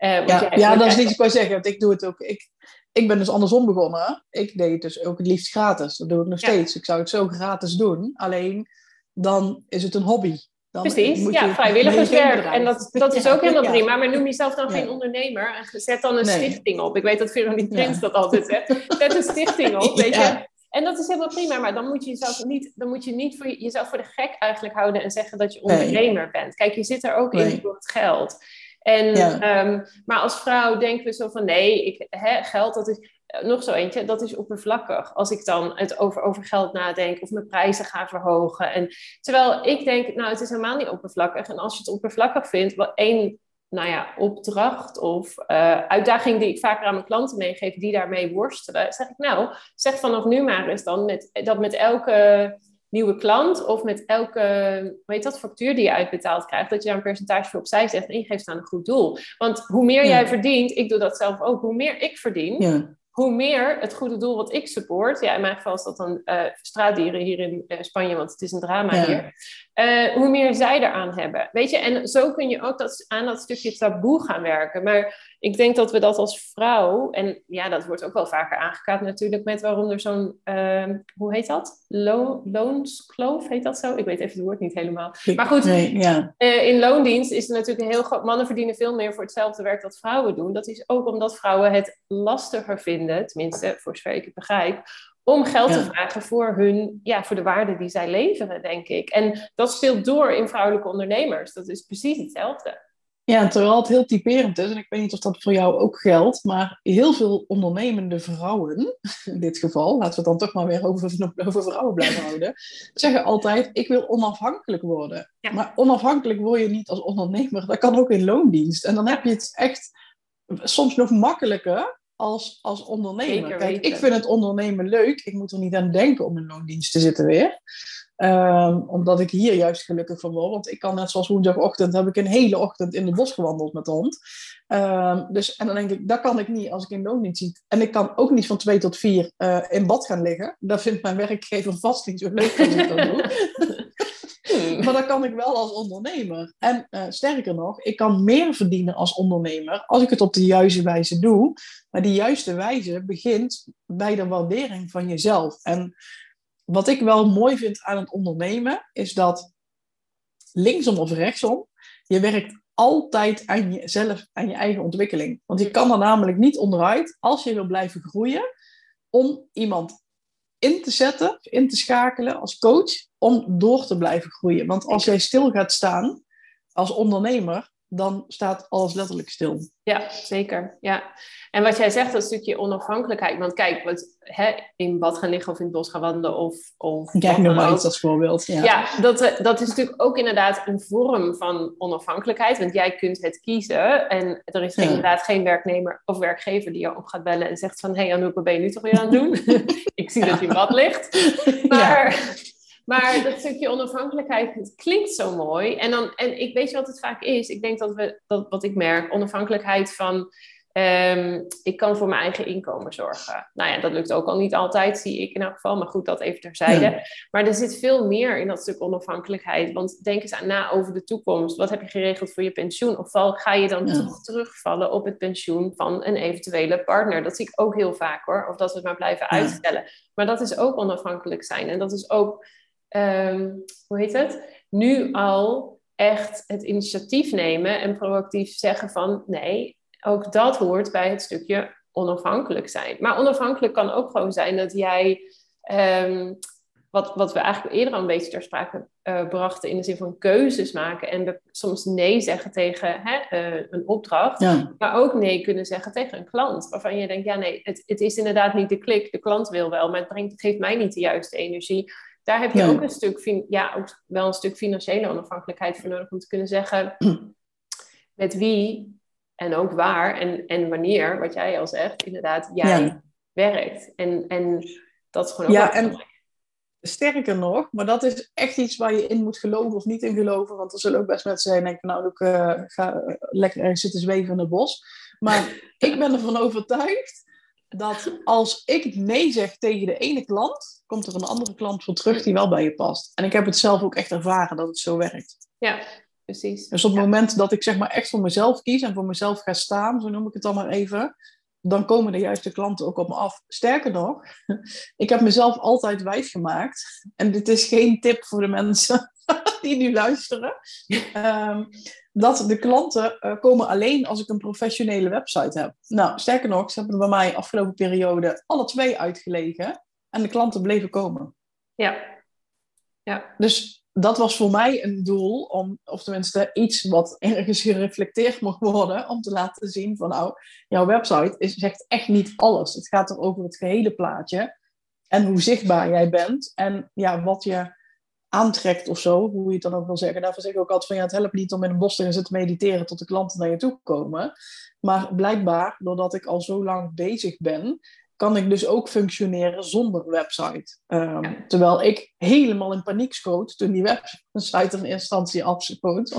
B: Uh, ja, ja dat is niet wat ik wou zeggen. Want ik doe het ook. Ik, ik ben dus andersom begonnen. Ik deed het dus ook het liefst gratis. Dat doe ik nog steeds. Ik zou het zo gratis doen. Alleen dan is het een hobby. Dan
A: Precies, ja, vrijwilligerswerk. En dat, dat is ook helemaal prima. Maar noem jezelf dan geen ondernemer. En zet dan een stichting op. Ik weet dat Veronique Prins dat altijd zegt. Zet een stichting op, weet je. En dat is helemaal prima, maar dan moet je jezelf niet, dan moet je niet voor jezelf voor de gek eigenlijk houden en zeggen dat je ondernemer bent. Kijk, je zit er ook in voor het geld. En, ehm, maar als vrouw denken we zo van nee, ik, hè, geld dat is eh, nog zo eentje, dat is oppervlakkig. Als ik dan het over, over geld nadenk of mijn prijzen ga verhogen. En, terwijl ik denk, nou het is helemaal niet oppervlakkig. En als je het oppervlakkig vindt, wel één nou ja, opdracht of uh, uitdaging die ik vaker aan mijn klanten meegeef, die daarmee worstelen, zeg ik nou, zeg vanaf nu maar eens dan met, dat met elke nieuwe klant of met elke weet dat, factuur die je uitbetaald krijgt, dat je daar een percentage voor opzij zegt en je geeft aan een goed doel. Want hoe meer jij verdient, ik doe dat zelf ook, hoe meer ik verdien, ja hoe meer het goede doel wat ik support, ja, in mijn geval is dat dan uh, straatdieren hier in uh, Spanje, want het is een drama hier, uh, hoe meer zij eraan hebben. Weet je, en zo kun je ook dat, aan dat stukje taboe gaan werken. Maar ik denk dat we dat als vrouw, en ja, dat wordt ook wel vaker aangekaart natuurlijk, met waarom er zo'n, ehm, hoe heet dat? Lo loonskloof, heet dat zo? Ik weet even het woord niet helemaal. Maar goed, nee, ja. in loondienst is er natuurlijk een heel groot, mannen verdienen veel meer voor hetzelfde werk dat vrouwen doen. Dat is ook omdat vrouwen het lastiger vinden tenminste voor zover ik het begrijp, om geld te vragen voor, hun, ja, voor de waarde die zij leveren, denk ik. En dat speelt door in vrouwelijke ondernemers. Dat is precies hetzelfde.
B: Ja, terwijl het heel typerend is, en ik weet niet of dat voor jou ook geldt, maar heel veel ondernemende vrouwen, in dit geval, laten we het dan toch maar weer over, over vrouwen blijven houden, zeggen altijd, ik wil onafhankelijk worden. Maar onafhankelijk word je niet als ondernemer, dat kan ook in loondienst. En dan heb je het echt soms nog makkelijker als, als ondernemer. Kijk, ik vind het ondernemen leuk. Ik moet er niet aan denken om in loondienst te zitten weer. Ehm, omdat ik hier juist gelukkig van word. Want ik kan net zoals woensdagochtend, heb ik een hele ochtend in het bos gewandeld met de hond. Ehm, dus, en dan denk ik, dat kan ik niet als ik in loondienst zit. En ik kan ook niet van twee tot vier uh, in bad gaan liggen. Dat vindt mijn werkgever vast niet zo leuk als ik dat doe. Hmm. Maar dat kan ik wel als ondernemer. En uh, sterker nog, ik kan meer verdienen als ondernemer als ik het op de juiste wijze doe. Maar die juiste wijze begint bij de waardering van jezelf. En wat ik wel mooi vind aan het ondernemen, is dat linksom of rechtsom, je werkt altijd aan jezelf, aan je eigen ontwikkeling. Want je kan er namelijk niet onderuit, als je wil blijven groeien, om iemand in te zetten, in te schakelen als coach om door te blijven groeien. Want als jij stil gaat staan als ondernemer, dan staat alles letterlijk stil.
A: Ja, zeker. Ja. En wat jij zegt, dat stukje onafhankelijkheid. Want kijk, wat, hè, in bad gaan liggen of in het bos gaan wandelen of... of
B: Kijk nog maar iets als voorbeeld. Ja,
A: ja dat, eh, dat is natuurlijk ook inderdaad een vorm van onafhankelijkheid. Want jij kunt het kiezen. En er is inderdaad geen werknemer of werkgever die je op gaat bellen en zegt van... Hé hey Anouk, wat ben je nu toch weer aan het doen? Ik zie dat je in bad ligt. Maar... Maar dat stukje onafhankelijkheid, het klinkt zo mooi. En, dan, en ik weet je wat het vaak is? Ik denk dat we, dat, wat ik merk, onafhankelijkheid van... Um, ik kan voor mijn eigen inkomen zorgen. Nou ja, dat lukt ook al niet altijd, zie ik in elk geval. Maar goed, dat even terzijde. Maar er zit veel meer in dat stuk onafhankelijkheid. Want denk eens aan na over de toekomst. Wat heb je geregeld voor je pensioen? Of ga je dan toch terugvallen op het pensioen van een eventuele partner? Dat zie ik ook heel vaak hoor. Of dat we het maar blijven uitstellen. Maar dat is ook onafhankelijk zijn. En dat is ook Ehm, hoe heet het? Nu al echt het initiatief nemen en proactief zeggen van nee, ook dat hoort bij het stukje onafhankelijk zijn. Maar onafhankelijk kan ook gewoon zijn dat jij, ehm, wat, wat we eigenlijk eerder al een beetje ter sprake uh, brachten, in de zin van keuzes maken en soms nee zeggen tegen hè, eh, een opdracht, maar ook nee kunnen zeggen tegen een klant, waarvan je denkt, ja nee, het, het is inderdaad niet de klik, de klant wil wel, maar het, brengt, het geeft mij niet de juiste energie daar heb je ook een stuk, ja, ook wel een stuk financiële onafhankelijkheid voor nodig om te kunnen zeggen met wie en ook waar en, en wanneer, wat jij al zegt, inderdaad, jij werkt. En, en dat is gewoon ook
B: ja, en sterker nog, maar dat is echt iets waar je in moet geloven of niet in geloven. Want er zullen ook best mensen zijn die denken, nou, ik uh, ga lekker ergens zitten zweven in het bos. Maar ik ben ervan overtuigd dat als ik nee zeg tegen de ene klant, komt er een andere klant voor terug die wel bij je past. En ik heb het zelf ook echt ervaren dat het zo werkt.
A: Ja, precies.
B: Dus op het moment dat ik zeg maar echt voor mezelf kies en voor mezelf ga staan, zo noem ik het dan maar even, dan komen de juiste klanten ook op me af. Sterker nog, ik heb mezelf altijd wijs gemaakt. En dit is geen tip voor de mensen die nu luisteren. Um, dat de klanten uh, komen alleen als ik een professionele website heb. Nou, sterker nog, ze hebben bij mij afgelopen periode alle twee uitgelegen. En de klanten bleven komen.
A: Ja. ja.
B: Dus dat was voor mij een doel, om, of tenminste iets wat ergens gereflecteerd mocht worden, om te laten zien van nou, jouw website is, zegt echt niet alles. Het gaat er over het gehele plaatje en hoe zichtbaar jij bent en ja, wat je aantrekt of zo, hoe je het dan ook wil zeggen. Daarvoor zeg ik ook altijd van ja, het helpt niet om in een bos te gaan zitten mediteren tot de klanten naar je toe komen. Maar blijkbaar, doordat ik al zo lang bezig ben, kan ik dus ook functioneren zonder website. Ehm, terwijl ik helemaal in paniek schoot toen die website in instantie afschoot,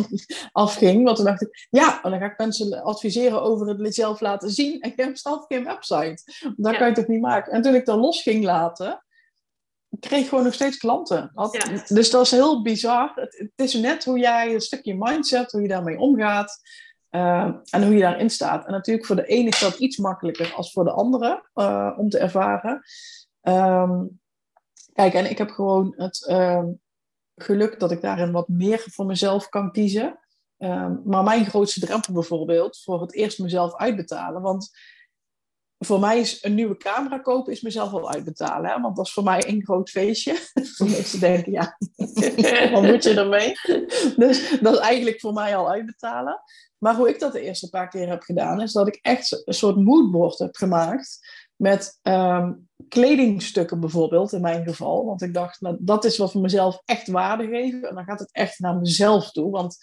B: afging. Want toen dacht ik, ja, dan ga ik mensen adviseren over het zelf laten zien en je hebt zelf geen website. Dat kan je toch niet maken. En toen ik dat los ging laten, kreeg gewoon nog steeds klanten. Dus dat is heel bizar. Het, het, is net hoe jij een stukje mindset, hoe je daarmee omgaat. Uh, en hoe je daarin staat. En natuurlijk voor de ene is dat iets makkelijker als voor de andere uh, om te ervaren. Um, kijk, en ik heb gewoon het uh, geluk dat ik daarin wat meer voor mezelf kan kiezen. Ehm, maar mijn grootste drempel bijvoorbeeld, voor het eerst mezelf uitbetalen. Want voor mij is een nieuwe camera kopen is mezelf al uitbetalen. Hè? Want dat is voor mij een groot feestje. voor mensen denken, ja, wat moet je ermee? Dus dat is eigenlijk voor mij al uitbetalen. Maar hoe ik dat de eerste paar keer heb gedaan, is dat ik echt een soort moodboard heb gemaakt. Met ehm, kledingstukken bijvoorbeeld, in mijn geval. Want ik dacht, nou, dat is wat voor mezelf echt waarde geven. En dan gaat het echt naar mezelf toe. Want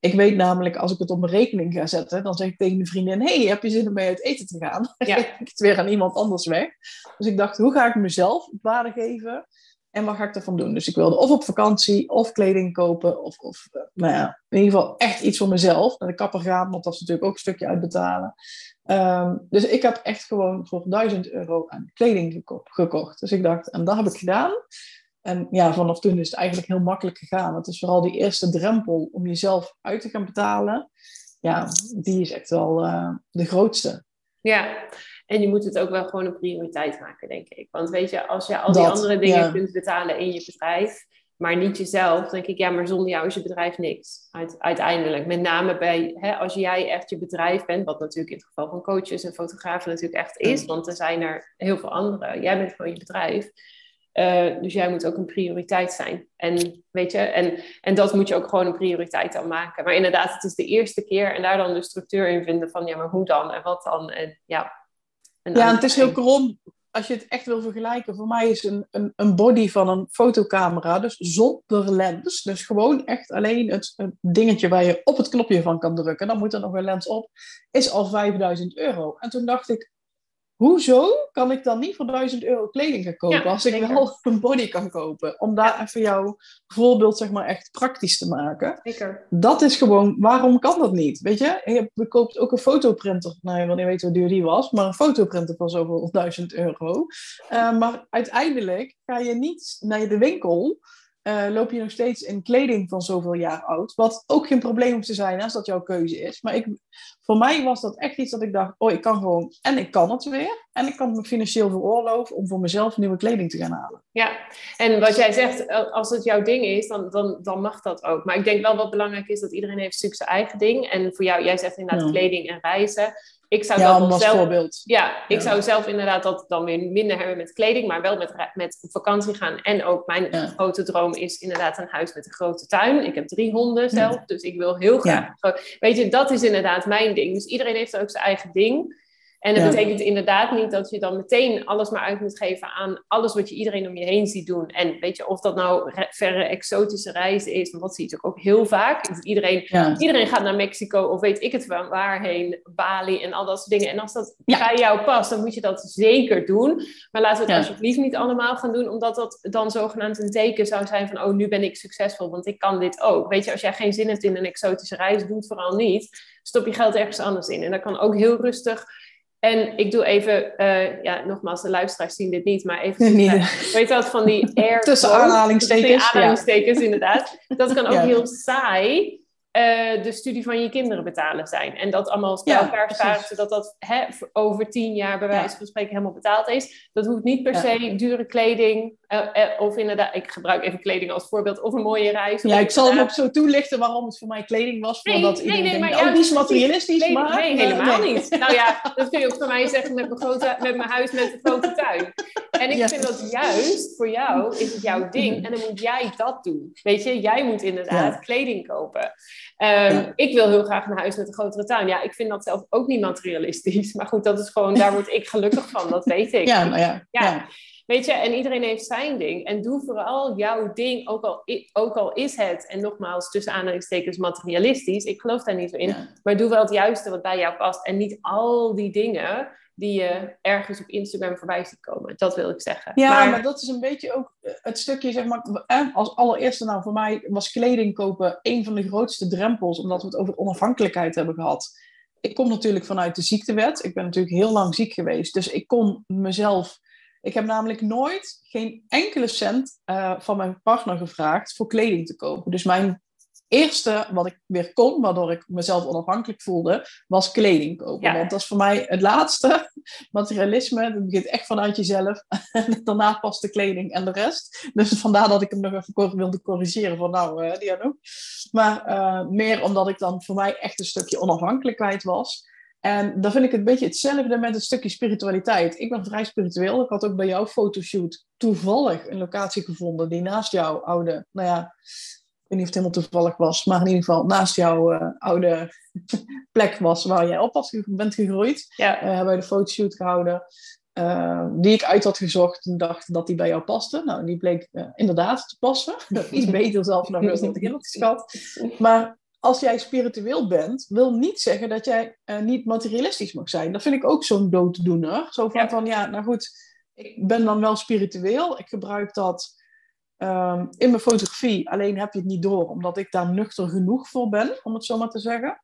B: ik weet namelijk, als ik het op mijn rekening ga zetten, dan zeg ik tegen mijn vriendin: Hey, heb je zin om mee uit eten te gaan? Dan ja. ik het weer aan iemand anders weg. Dus ik dacht: hoe ga ik mezelf waarde geven? En wat ga ik ervan doen? Dus ik wilde of op vakantie, of kleding kopen, of, of eh, nou ja, in ieder geval echt iets voor mezelf. Naar de kapper gaan, want dat is natuurlijk ook een stukje uitbetalen. Um, dus ik heb echt gewoon voor 1000 euro aan kleding gekocht. Dus ik dacht, en dat heb ik gedaan. En ja, vanaf toen is het eigenlijk heel makkelijk gegaan. Het is vooral die eerste drempel om jezelf uit te gaan betalen. Ja, die is echt wel uh, de grootste.
A: Ja, en je moet het ook wel gewoon een prioriteit maken, denk ik. Want weet je, als je al die andere dingen kunt betalen in je bedrijf, maar niet jezelf, denk ik, ja, maar zonder jou is je bedrijf niks. uiteindelijk. Met name bij, hè, als jij echt je bedrijf bent, wat natuurlijk in het geval van coaches en fotografen natuurlijk echt is, want er zijn er heel veel andere. Jij bent gewoon je bedrijf Uh, dus jij moet ook een prioriteit zijn. En weet je, en, en dat moet je ook gewoon een prioriteit aan maken. Maar inderdaad, het is de eerste keer en daar dan de structuur in vinden van ja, maar hoe dan en wat dan? En ja.
B: ja, en het is heel krom als je het echt wil vergelijken, voor mij is een, een, een body van een fotocamera, dus zonder lens, dus gewoon echt alleen het, het, dingetje waar je op het knopje van kan drukken, dan moet er nog een lens op, is al 5000 euro. En toen dacht ik, hoezo kan ik dan niet voor 1000 euro kleding gaan kopen als ik wel een body kan kopen? Om daar even jouw voorbeeld zeg maar echt praktisch te maken.
A: Zeker.
B: Dat is gewoon, waarom kan dat niet? Weet je, je koopt ook een fotoprinter. Nou, want je weet hoe duur die was, maar een fotoprinter van zoveel 1000 euro. Uh, maar uiteindelijk ga je niet naar de winkel uh, loop je nog steeds in kleding van zoveel jaar oud. Wat ook geen probleem hoeft te zijn als dat jouw keuze is. Maar ik, voor mij was dat echt iets dat ik dacht: oh, ik kan gewoon en ik kan het weer. En ik kan me financieel veroorloven om voor mezelf nieuwe kleding te gaan halen.
A: Ja, en wat jij zegt, als het jouw ding is, dan, dan, dan mag dat ook. Maar ik denk wel wat belangrijk is dat iedereen heeft natuurlijk zijn eigen ding. En voor jou, jij zegt inderdaad kleding en reizen. Ik zou
B: ja,
A: dat
B: zelf, voorbeeld.
A: Ja, ik zou zelf inderdaad dat dan weer minder hebben met kleding, maar wel met, met vakantie gaan. En ook mijn grote droom is inderdaad een huis met een grote tuin. Ik heb drie honden zelf, dus ik wil heel graag. Weet je, dat is inderdaad mijn ding. Dus iedereen heeft ook zijn eigen ding. En dat betekent inderdaad niet dat je dan meteen alles maar uit moet geven aan alles wat je iedereen om je heen ziet doen. En weet je, of dat nou verre exotische reizen is, wat zie je natuurlijk ook heel vaak. Iedereen, iedereen gaat naar Mexico of weet ik het wel waarheen, Bali en al dat soort dingen. En als dat bij jou past, dan moet je dat zeker doen. Maar laten we het alsjeblieft niet allemaal gaan doen, omdat dat dan zogenaamd een teken zou zijn van, oh, nu ben ik succesvol, want ik kan dit ook. Weet je, als jij geen zin hebt in een exotische reis, doe het vooral niet. Stop je geld ergens anders in. En dat kan ook heel rustig en ik doe even, uh, ja, nogmaals, de luisteraars zien dit niet, maar even, nee, weet je wat, van die air
B: Tussen aanhalingstekens.
A: aanhalingstekens, inderdaad. Dat kan ook heel saai uh, de studie van je kinderen betalen zijn. En dat allemaal bij elkaar sparen, zodat dat hè, over tien jaar bij wijze van spreken helemaal betaald is. Dat hoeft niet per se dure kleding, uh, uh, of inderdaad, ik gebruik even kleding als voorbeeld, of een mooie reis.
B: Ja, ik zal hem ook zo toelichten waarom het voor mij kleding was. Nee, iedereen nee, nee, denkt, maar, oh, die is materialistisch,
A: nee,
B: maar...
A: Nee, helemaal niet. Nou ja, dat kun je ook voor mij zeggen met mijn, grote, met mijn huis met een grote tuin. En ik vind dat juist, voor jou is het jouw ding. Mhm. En dan moet jij dat doen. Weet je, jij moet inderdaad kleding kopen. Um, Ik wil heel graag een huis met een grotere tuin. Ja, ik vind dat zelf ook niet materialistisch. Maar goed, dat is gewoon, daar word ik gelukkig van, dat weet ik.
B: Ja, maar ja.
A: ja. Weet je, en iedereen heeft zijn ding. En doe vooral jouw ding, ook al, ook al is het, en nogmaals tussen aanhalingstekens materialistisch, ik geloof daar niet zo in, maar doe wel het juiste wat bij jou past. En niet al die dingen die je ergens op Instagram voorbij ziet komen. Dat wil ik zeggen.
B: Ja, maar, dat is een beetje ook eh, het stukje, zeg maar, als allereerste nou voor mij was kleding kopen een van de grootste drempels, omdat we het over onafhankelijkheid hebben gehad. Ik kom natuurlijk vanuit de ziektewet. Ik ben natuurlijk heel lang ziek geweest, dus ik kon mezelf... Ik heb namelijk nooit geen enkele cent uh, van mijn partner gevraagd voor kleding te kopen. Dus mijn eerste wat ik weer kon, waardoor ik mezelf onafhankelijk voelde, was kleding kopen. Want dat is voor mij het laatste. Materialisme, dat begint echt vanuit jezelf. En daarna past de kleding en de rest. Dus vandaar dat ik hem nog even wilde corrigeren van nou, uh, Diano. Maar uh, meer omdat ik dan voor mij echt een stukje onafhankelijkheid was. En dan vind ik het een beetje hetzelfde met een stukje spiritualiteit. Ik ben vrij spiritueel. Ik had ook bij jouw fotoshoot toevallig een locatie gevonden die naast jouw oude, nou ja, weet niet of het helemaal toevallig was, maar in ieder geval naast jouw uh, oude plek was waar jij op was, bent gegroeid.
A: Ja.
B: Uh, hebben we de fotoshoot gehouden. Uh, die ik uit had gezocht en dacht dat die bij jou paste. Nou, die bleek inderdaad te passen. Iets beter zelfs nog dan ik in had geschat. Maar als jij spiritueel bent, wil niet zeggen dat jij niet materialistisch mag zijn. Dat vind ik ook zo'n dooddoener. Zo van, ja. van, ja, nou goed, ik ben dan wel spiritueel. Ik gebruik dat um, in mijn fotografie. Alleen heb je het niet door, omdat ik daar nuchter genoeg voor ben, om het zo maar te zeggen.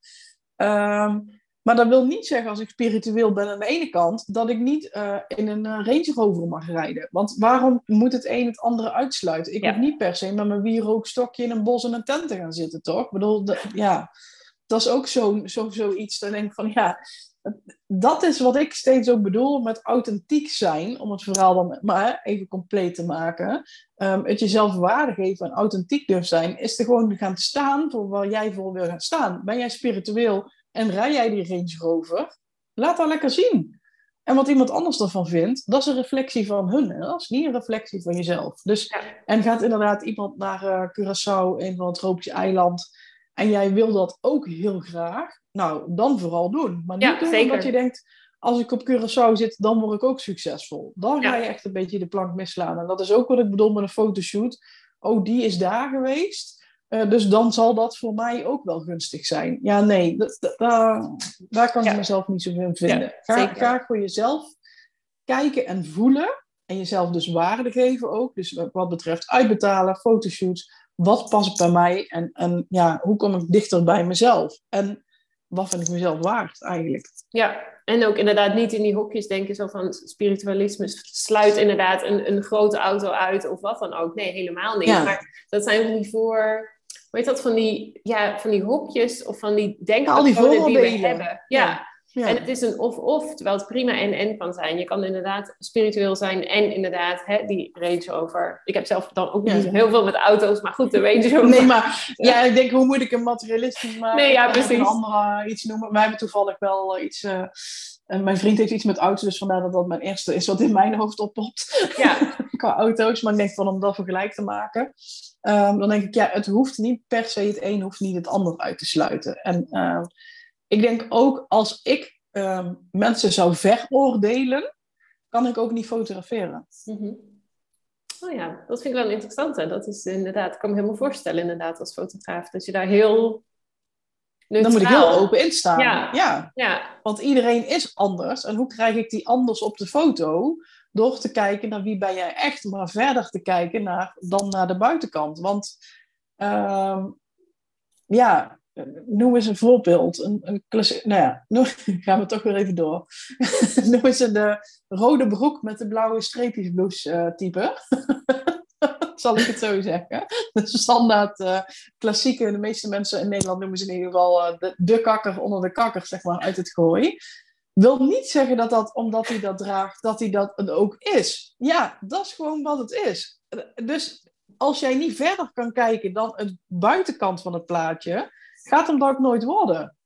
B: Um, maar dat wil niet zeggen, als ik spiritueel ben aan de ene kant, dat ik niet uh, in een uh, Range Rover mag rijden. Want waarom moet het een het andere uitsluiten? Ik ja. hoef niet per se met mijn wierookstokje in een bos in een tent te gaan zitten, toch? Ik bedoel, de, ja, dat is ook zo'n zo, zoiets. Dan denk ik van, ja, dat is wat ik steeds ook bedoel met authentiek zijn, om het verhaal dan maar even compleet te maken. Um, het jezelf waarde geven en authentiek durven zijn, is er gewoon gaan staan voor waar jij voor wil gaan staan. Ben jij spiritueel en rij jij die Range Rover? Laat dat lekker zien. En wat iemand anders ervan vindt, dat is een reflectie van hun. Hè? Dat is niet een reflectie van jezelf. Dus, En gaat inderdaad iemand naar uh, Curaçao, een van het tropische eiland, en jij wil dat ook heel graag, nou, dan vooral doen. Maar niet doen omdat je denkt, als ik op Curaçao zit, dan word ik ook succesvol. Dan ga je echt een beetje de plank misslaan. En dat is ook wat ik bedoel met een fotoshoot. Oh, die is daar geweest. Uh, dus dan zal dat voor mij ook wel gunstig zijn. Ja, nee, dat, daar, daar kan ik mezelf niet zo in vinden. ga, ga voor jezelf kijken en voelen. En jezelf dus waarde geven ook. Dus wat betreft uitbetalen, fotoshoots. Wat past bij mij? En, en ja, hoe kom ik dichter bij mezelf? En wat vind ik mezelf waard eigenlijk?
A: Ja, en ook inderdaad niet in die hokjes denken zo van spiritualisme sluit inderdaad een, een grote auto uit of wat dan ook. Nee, helemaal niet. Maar dat zijn van die voor, heet dat, van die, ja, van die hokjes of van die denkpatronen die we hebben. ja. En het is een of-of, terwijl het prima en-en kan zijn. Je kan inderdaad spiritueel zijn en inderdaad hè, die range over. Ik heb zelf dan ook niet heel veel met auto's, maar goed, de range over.
B: Nee, maar ja, ik denk, hoe moet ik een materialistisch maken? Nee, ja, precies. Een andere iets noemen. Wij hebben toevallig wel eh, iets... Uh, mijn vriend heeft iets met auto's, dus vandaar dat dat mijn eerste is wat in mijn hoofd oppopt. Ja. Qua auto's, maar ik denk van om dat vergelijk te maken. Um, dan denk ik, ja, het hoeft niet per se het een hoeft niet het ander uit te sluiten. En uh, ik denk ook als ik ehm, mensen zou veroordelen, kan ik ook niet fotograferen.
A: Mhm. Oh ja, dat vind ik wel interessant. Hè? Dat is inderdaad, ik kan me helemaal voorstellen inderdaad als fotograaf, dat je daar heel
B: Dan moet ik heel open in staan. Ja. ja. ja. Want iedereen is anders. En hoe krijg ik die anders op de foto? Door te kijken naar wie ben jij echt, maar verder te kijken naar, dan naar de buitenkant. Want uh, ja, noem eens een voorbeeld. Een, een nou ja, noem, gaan we toch weer even door. noem eens een de rode broek met de blauwe streepjes blouse uh, type. Zal ik het zo zeggen. De standaard uh, klassieke, de meeste mensen in Nederland noemen ze in ieder geval uh, de, de kakker onder de kakker, zeg maar, uit het gooi. Wil niet zeggen dat dat, omdat hij dat draagt, dat hij dat ook is. Ja, dat is gewoon wat het is. Dus als jij niet verder kan kijken dan het buitenkant van het plaatje, gaat hem dat nooit worden.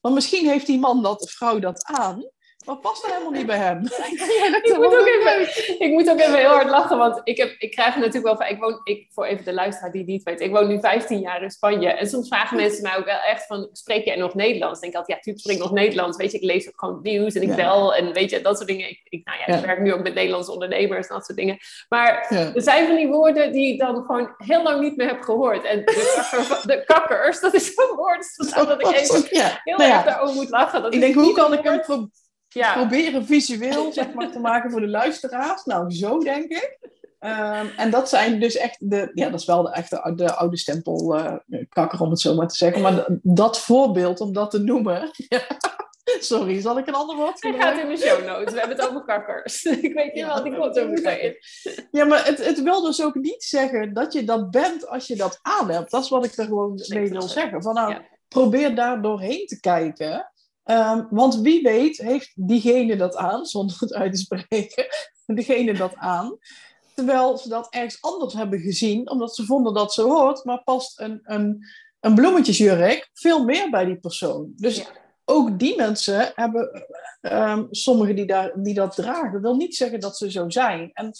B: Want misschien heeft die man dat, of vrouw dat aan, maar past er helemaal niet bij hem.
A: ik, moet ook even, ik moet ook even heel hard lachen, want ik, heb, ik krijg natuurlijk wel van, ik woon, ik, voor even de luisteraar die niet weet, ik woon nu 15 jaar in Spanje. En soms vragen mensen mij ook wel echt van, spreek jij nog Nederlands? denk ik altijd, ja, tuurlijk spreek ik nog Nederlands. Weet je, ik lees ook gewoon nieuws en ik bel en weet je, dat soort dingen. Ik, ik nou ja, ik werk nu ook met Nederlandse ondernemers en dat soort dingen. Maar er zijn van die woorden die ik dan gewoon heel lang niet meer heb gehoord. En de, de kakkers, dat is zo'n woord dat ik even heel nou erg daarover moet lachen. Dat
B: ik denk, hoe kan ik hem ja. proberen visueel zeg maar, te maken voor de luisteraars. Nou, zo denk ik. Um, en dat zijn dus echt de, ja, dat is wel de echte de oude stempel uh, kakker om het zo maar te zeggen. Maar dat voorbeeld, om dat te noemen. Sorry, zal ik een ander woord
A: Hij gaat in de show notes. We hebben het over kakkers. ik weet niet wat ik komt over in.
B: Ja, maar het, het wil dus ook niet zeggen dat je dat bent als je dat aan hebt. Dat is wat ik er gewoon mee wil zeggen. Van nou, probeer daar doorheen te kijken. Um, want wie weet heeft diegene dat aan, zonder het uit te spreken, diegene dat aan. Terwijl ze dat ergens anders hebben gezien, omdat ze vonden dat ze hoort, maar past een, een, een bloemetjesjurk veel meer bij die persoon. Dus ook die mensen hebben, um, sommigen die, daar, die dat dragen, dat wil niet zeggen dat ze zo zijn. En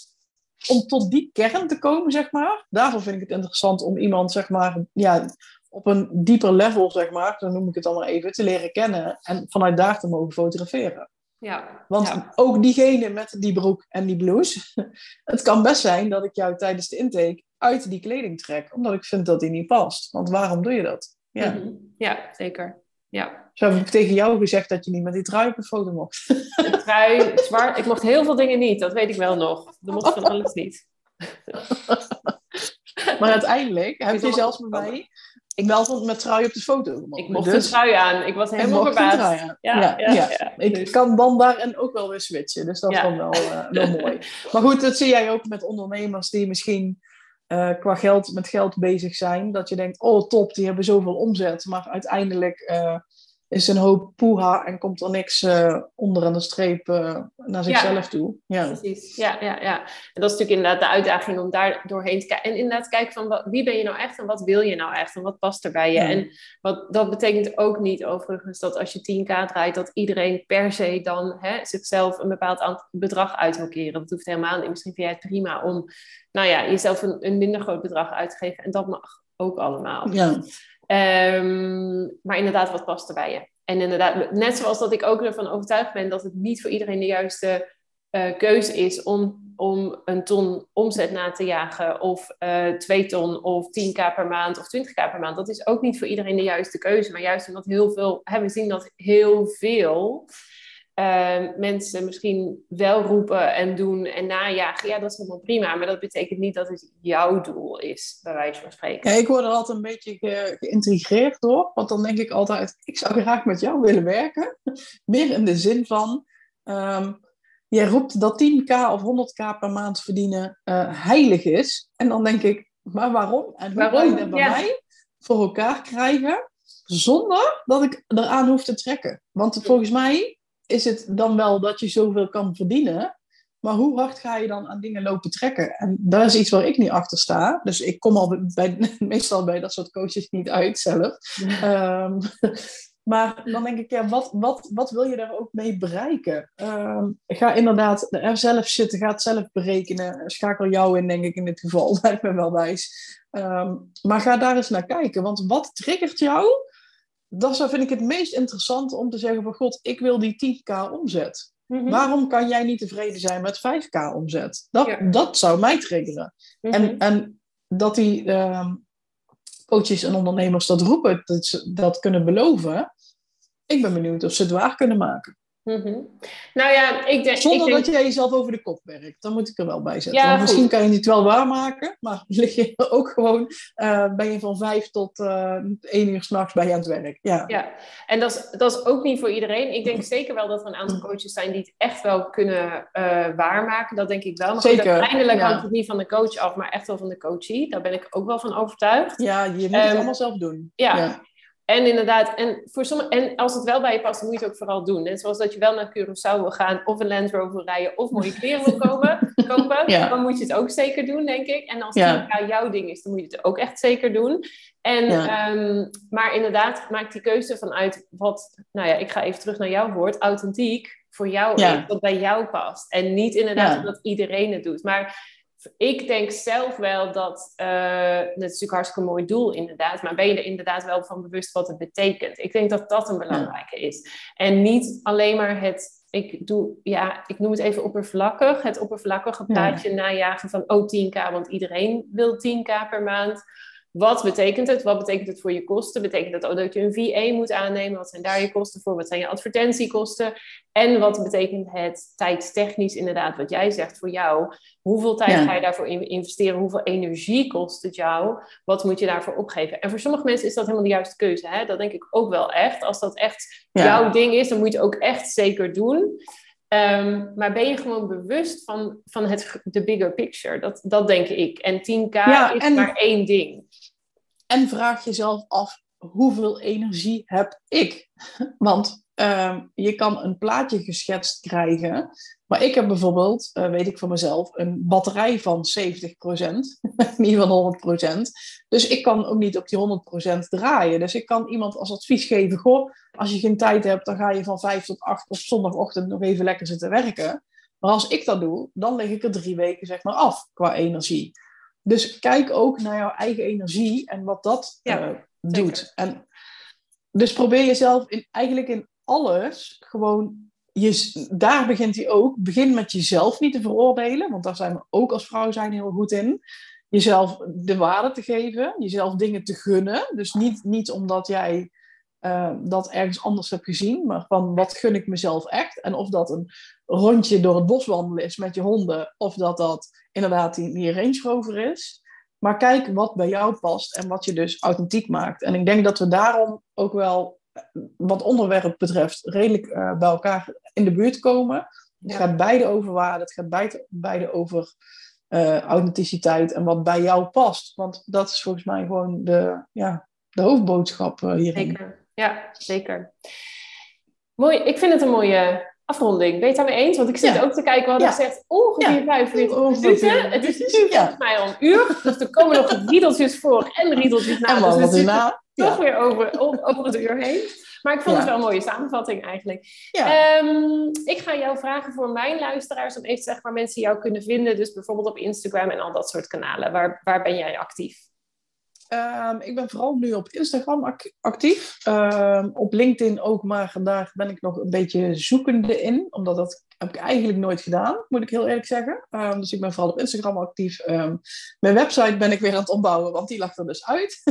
B: om tot die kern te komen, zeg maar, daarvoor vind ik het interessant om iemand, zeg maar, ja, op een dieper level, zeg maar, dan noem ik het allemaal even, te leren kennen en vanuit daar te mogen fotograferen. Ja, Want ook diegene met die broek en die blouse, het kan best zijn dat ik jou tijdens de intake uit die kleding trek, omdat ik vind dat die niet past. Want waarom doe je dat?
A: Ja, mhm. ja zeker. Ja.
B: Zo heb ik tegen jou gezegd dat je niet met die trui op een foto mocht.
A: De trui, zwart. Ik mocht heel veel dingen niet, dat weet ik wel nog. Dat mocht van alles niet.
B: Maar uiteindelijk heb je zelfs met mij ik wel met trui op de foto.
A: Ik mocht dus, een trui aan. Ik was helemaal verbaasd.
B: Ja, ja, ja, Ik dus- kan dan daar en ook wel weer switchen. Dus dat is dan wel, uh, wel mooi. Maar goed, dat zie jij ook met ondernemers die misschien uh, qua geld, met geld bezig zijn. Dat je denkt, oh top, die hebben zoveel omzet. Maar uiteindelijk uh, is een hoop poeha en komt er niks uh, onder aan de streep uh, naar zichzelf toe.
A: Ja, precies. Ja, ja, ja. En dat is natuurlijk inderdaad de uitdaging om daar doorheen te kijken. En inderdaad kijken van wat, wie ben je nou echt en wat wil je nou echt en wat past er bij je. En wat, dat betekent ook niet overigens dat als je 10k draait, dat iedereen per se dan hè, zichzelf een bepaald bedrag uit wil keren. Dat hoeft helemaal niet. Misschien vind jij het prima om nou ja, jezelf een, een minder groot bedrag uit te geven. En dat mag ook allemaal. Ja. Ehm, maar inderdaad, wat past er bij je? En inderdaad, net zoals dat ik ook ervan overtuigd ben dat het niet voor iedereen de juiste uh, keuze is om, om een ton omzet na te jagen, of uh, twee ton, of 10k per maand, of 20k per maand. Dat is ook niet voor iedereen de juiste keuze. Maar juist omdat heel veel, hebben we zien dat heel veel uh, mensen misschien wel roepen en doen en najagen, ja, dat is helemaal prima. Maar dat betekent niet dat het jouw doel is, bij wijze van spreken.
B: Ja, ik word er altijd een beetje ge geïntrigeerd door. Want dan denk ik altijd, ik zou graag met jou willen werken. Meer in de zin van, um, jij roept dat 10k of 100k per maand verdienen uh, heilig is. En dan denk ik, maar waarom? En hoe waarom? kan je dat bij mij voor elkaar krijgen? Zonder dat ik eraan hoef te trekken. Want volgens mij is het dan wel dat je zoveel kan verdienen. Maar hoe hard ga je dan aan dingen lopen trekken? En daar is iets waar ik niet achter sta. Dus ik kom al bij, meestal bij dat soort coaches niet uit zelf. Ehm, maar dan denk ik, ja, wat, wat, wat wil je daar ook mee bereiken? Um, ga inderdaad er zelf zitten, ga het zelf berekenen. Schakel jou in, denk ik in dit geval. Lijkt me wel wijs. Ehm, maar ga daar eens naar kijken. Want wat triggert jou dat vind ik het meest interessant om te zeggen van god, ik wil die 10k omzet. Mhm. Waarom kan jij niet tevreden zijn met 5k omzet? Dat, dat zou mij triggeren. Mhm. en, en dat die uh, coaches en ondernemers dat roepen, dat ze dat kunnen beloven. Ik ben benieuwd of ze het waar kunnen maken.
A: Mm Nou ja, ik denk...
B: Zonder
A: ik
B: dat jij jezelf over de kop werkt. Dan moet ik er wel bij zetten. Ja, misschien kan je het wel waarmaken. Maar lig je ook gewoon... Uh, ben je van vijf tot uh, één uur s'nachts bij je aan het werk. Ja,
A: ja. en dat is, dat is ook niet voor iedereen. Ik denk zeker wel dat er een aantal coaches zijn... die het echt wel kunnen uh, waarmaken. Dat denk ik wel. Maar zeker. uiteindelijk ja. hangt het niet van de coach af... maar echt wel van de coachie. Daar ben ik ook wel van overtuigd.
B: Ja, je moet het ehm, allemaal zelf doen.
A: ja. En inderdaad, en, voor sommige, en als het wel bij je past, dan moet je het ook vooral doen. Net zoals dat je wel naar Curaçao wil gaan, of een Land Rover rijden, of mooie kleren wil komen, kopen, dan moet je het ook zeker doen, denk ik. En als ja. het jouw ding is, dan moet je het ook echt zeker doen. En, ehm, maar inderdaad, maak die keuze vanuit wat, nou ja, ik ga even terug naar jouw woord, authentiek voor jou wat bij jou past. En niet inderdaad omdat iedereen het doet. Maar ik denk zelf wel dat, uh, dat is natuurlijk een hartstikke mooi doel inderdaad, maar ben je er inderdaad wel van bewust wat het betekent? Ik denk dat dat een belangrijke is. En niet alleen maar het, ik doe, ja, ik noem het even oppervlakkig, het oppervlakkige plaatje ja. najagen van, oh 10k, want iedereen wil 10k per maand. Wat betekent het? Wat betekent het voor je kosten? Betekent het ook dat je een VA moet aannemen? Wat zijn daar je kosten voor? Wat zijn je advertentiekosten? En wat betekent het tijdstechnisch inderdaad, wat jij zegt voor jou? Hoeveel tijd ga je daarvoor investeren? Hoeveel energie kost het jou? Wat moet je daarvoor opgeven? En voor sommige mensen is dat helemaal de juiste keuze. Hè? Dat denk ik ook wel echt. Als dat echt jouw ding is, dan moet je het ook echt zeker doen. Ehm, maar ben je gewoon bewust van, van het, de bigger picture? Dat, dat denk ik. En 10k is maar één ding.
B: En vraag jezelf af, hoeveel energie heb ik? Want ehm, je kan een plaatje geschetst krijgen. Maar ik heb bijvoorbeeld, uh, weet ik van mezelf, een batterij van 70%. niet van 100%. Dus ik kan ook niet op die 100% draaien. Dus ik kan iemand als advies geven, goh, als je geen tijd hebt, dan ga je van 5 tot 8 op zondagochtend nog even lekker zitten werken. Maar als ik dat doe, dan leg ik er drie weken zeg maar af qua energie. Dus kijk ook naar jouw eigen energie en wat dat ja, uh, doet. En dus probeer jezelf in, eigenlijk in alles gewoon. Je, daar begint hij ook. Begin met jezelf niet te veroordelen, want daar zijn we ook als vrouw zijn heel goed in. Jezelf de waarde te geven, jezelf dingen te gunnen. Dus niet, niet omdat jij uh, dat ergens anders hebt gezien, maar van wat gun ik mezelf echt. En of dat een rondje door het bos wandelen is met je honden, of dat dat inderdaad die, die Range Rover is. Maar kijk wat bij jou past en wat je dus authentiek maakt. En ik denk dat we daarom ook wel, wat onderwerp betreft, redelijk uh, bij elkaar in de buurt komen. Het gaat beide over waarde, het gaat beide, beide over uh, authenticiteit en wat bij jou past. Want dat is volgens mij gewoon de, ja, de hoofdboodschap hierin.
A: Zeker. Ja, zeker. Mooi. Ik vind het een mooie afronding. Ben je het daarmee eens? Want ik zit ook te kijken, we hadden ja. gezegd ongeveer ja. 45 minuten. Het is nu volgens mij al een uur. Dus er komen nog riedeltjes voor en riedeltjes na. En dus we toch weer over, over het uur heen. Maar ik vond het wel een mooie samenvatting eigenlijk. Um, ik ga jou vragen voor mijn luisteraars om even te zeggen waar mensen jou kunnen vinden. Dus bijvoorbeeld op Instagram en al dat soort kanalen. Waar, waar ben jij actief?
B: Um, ik ben vooral nu op Instagram actief. Um, op LinkedIn ook, maar daar ben ik nog een beetje zoekende in. Omdat dat heb ik eigenlijk nooit gedaan, moet ik heel eerlijk zeggen. Um, dus ik ben vooral op Instagram actief. mijn website ben ik weer aan het opbouwen, want die lag er dus uit.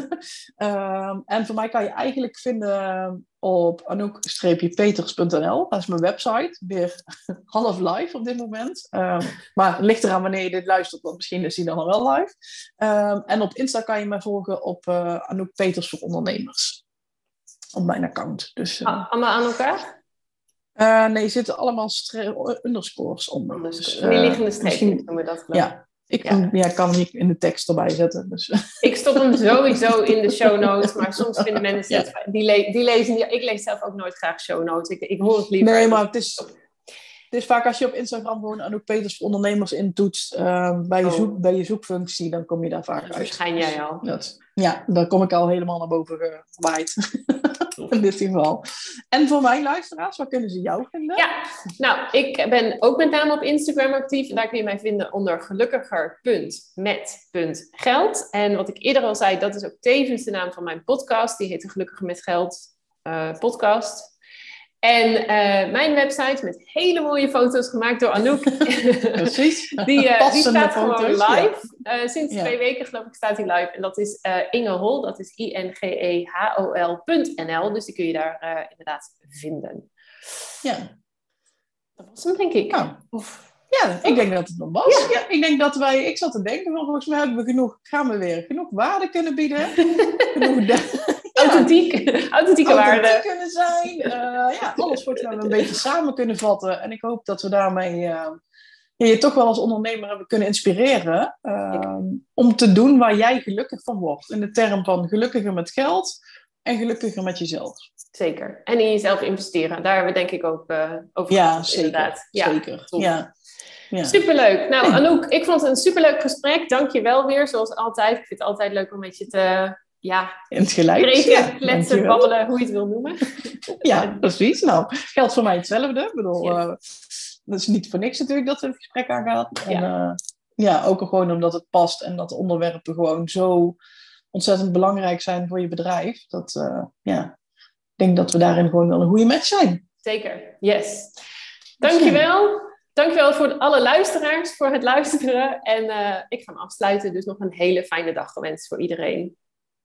B: en voor mij kan je eigenlijk vinden op anouk-peters.nl. Dat is mijn website. Weer half live op dit moment. Um, maar ligt eraan wanneer je dit luistert, want misschien is die dan al wel live. Um, en op Insta kan je me volgen op uh, Anouk Peters voor ondernemers. Op mijn account. Dus,
A: uh, allemaal aan elkaar?
B: Uh, nee, zitten allemaal underscores onder.
A: Dus, dus die liggende streepjes noemen we dat
B: Ja, ik ja. ja. kan hem niet in de tekst erbij zetten. Dus.
A: Ik stop hem sowieso in de show notes, maar soms vinden mensen het, die, le die lezen, die, ik lees zelf ook nooit graag show notes. Ik, ik hoor het liever.
B: Nee, maar het is, het is vaak als je op Instagram gewoon Anouk Peters voor ondernemers intoetst uh, bij, je oh. zoek, bij je zoekfunctie, dan kom je daar vaak uit.
A: Verschijn jij al.
B: Dat, ja, daar kom ik al helemaal naar boven gewaaid. in dit geval. En voor mijn luisteraars, waar kunnen ze jou vinden?
A: Ja, nou, ik ben ook met name op Instagram actief. En daar kun je mij vinden onder gelukkiger.met.geld. En wat ik eerder al zei, dat is ook tevens de naam van mijn podcast. Die heet de Gelukkiger met Geld uh, podcast. En uh, mijn website met hele mooie foto's gemaakt door Anouk.
B: Precies.
A: die, uh, die staat foto's, gewoon live. Ja. Uh, sinds ja. twee weken geloof ik staat die live. En dat is Inge Hol. Dat is I-N-G-E-H-O-L.nl. Dus die kun je daar inderdaad vinden.
B: Ja.
A: Dat was hem denk ik.
B: Nou, ja, ik denk dat het nog was. Ja. ik denk dat wij, ik zat te denken, volgens mij hebben we genoeg, gaan we weer, genoeg waarde kunnen bieden. genoeg
A: authentiek, authentieke waarde.
B: kunnen zijn. Uh, ja, alles wordt we een beetje samen kunnen vatten. En ik hoop dat we daarmee uh, je toch wel als ondernemer hebben kunnen inspireren. Uh, om te doen waar jij gelukkig van wordt. In de term van gelukkiger met geld en gelukkiger met jezelf.
A: Zeker. En in jezelf investeren. Daar hebben we denk ik ook over
B: ja, zeker, inderdaad. Ja, zeker. Ja.
A: Ja. Superleuk. Nou, Anouk, ik vond het een superleuk gesprek. Dank je wel weer, zoals altijd. Ik vind het altijd leuk om met je te ja,
B: in het gelijk.
A: Spreken, ja, kletsen, babbelen, hoe je het wil noemen.
B: ja, precies. Nou, geldt voor mij hetzelfde. Ik bedoel, yes. uh, dat is niet voor niks natuurlijk dat het gesprek aangaan. Ja. En uh, ja, ook gewoon omdat het past en dat de onderwerpen gewoon zo ontzettend belangrijk zijn voor je bedrijf. Dat, uh, ja, ik denk dat we daarin gewoon wel een goede match zijn.
A: Zeker, yes. Dankjewel. Dankjewel voor alle luisteraars voor het luisteren. En ik ga hem afsluiten. Dus nog een hele fijne dag gewenst voor iedereen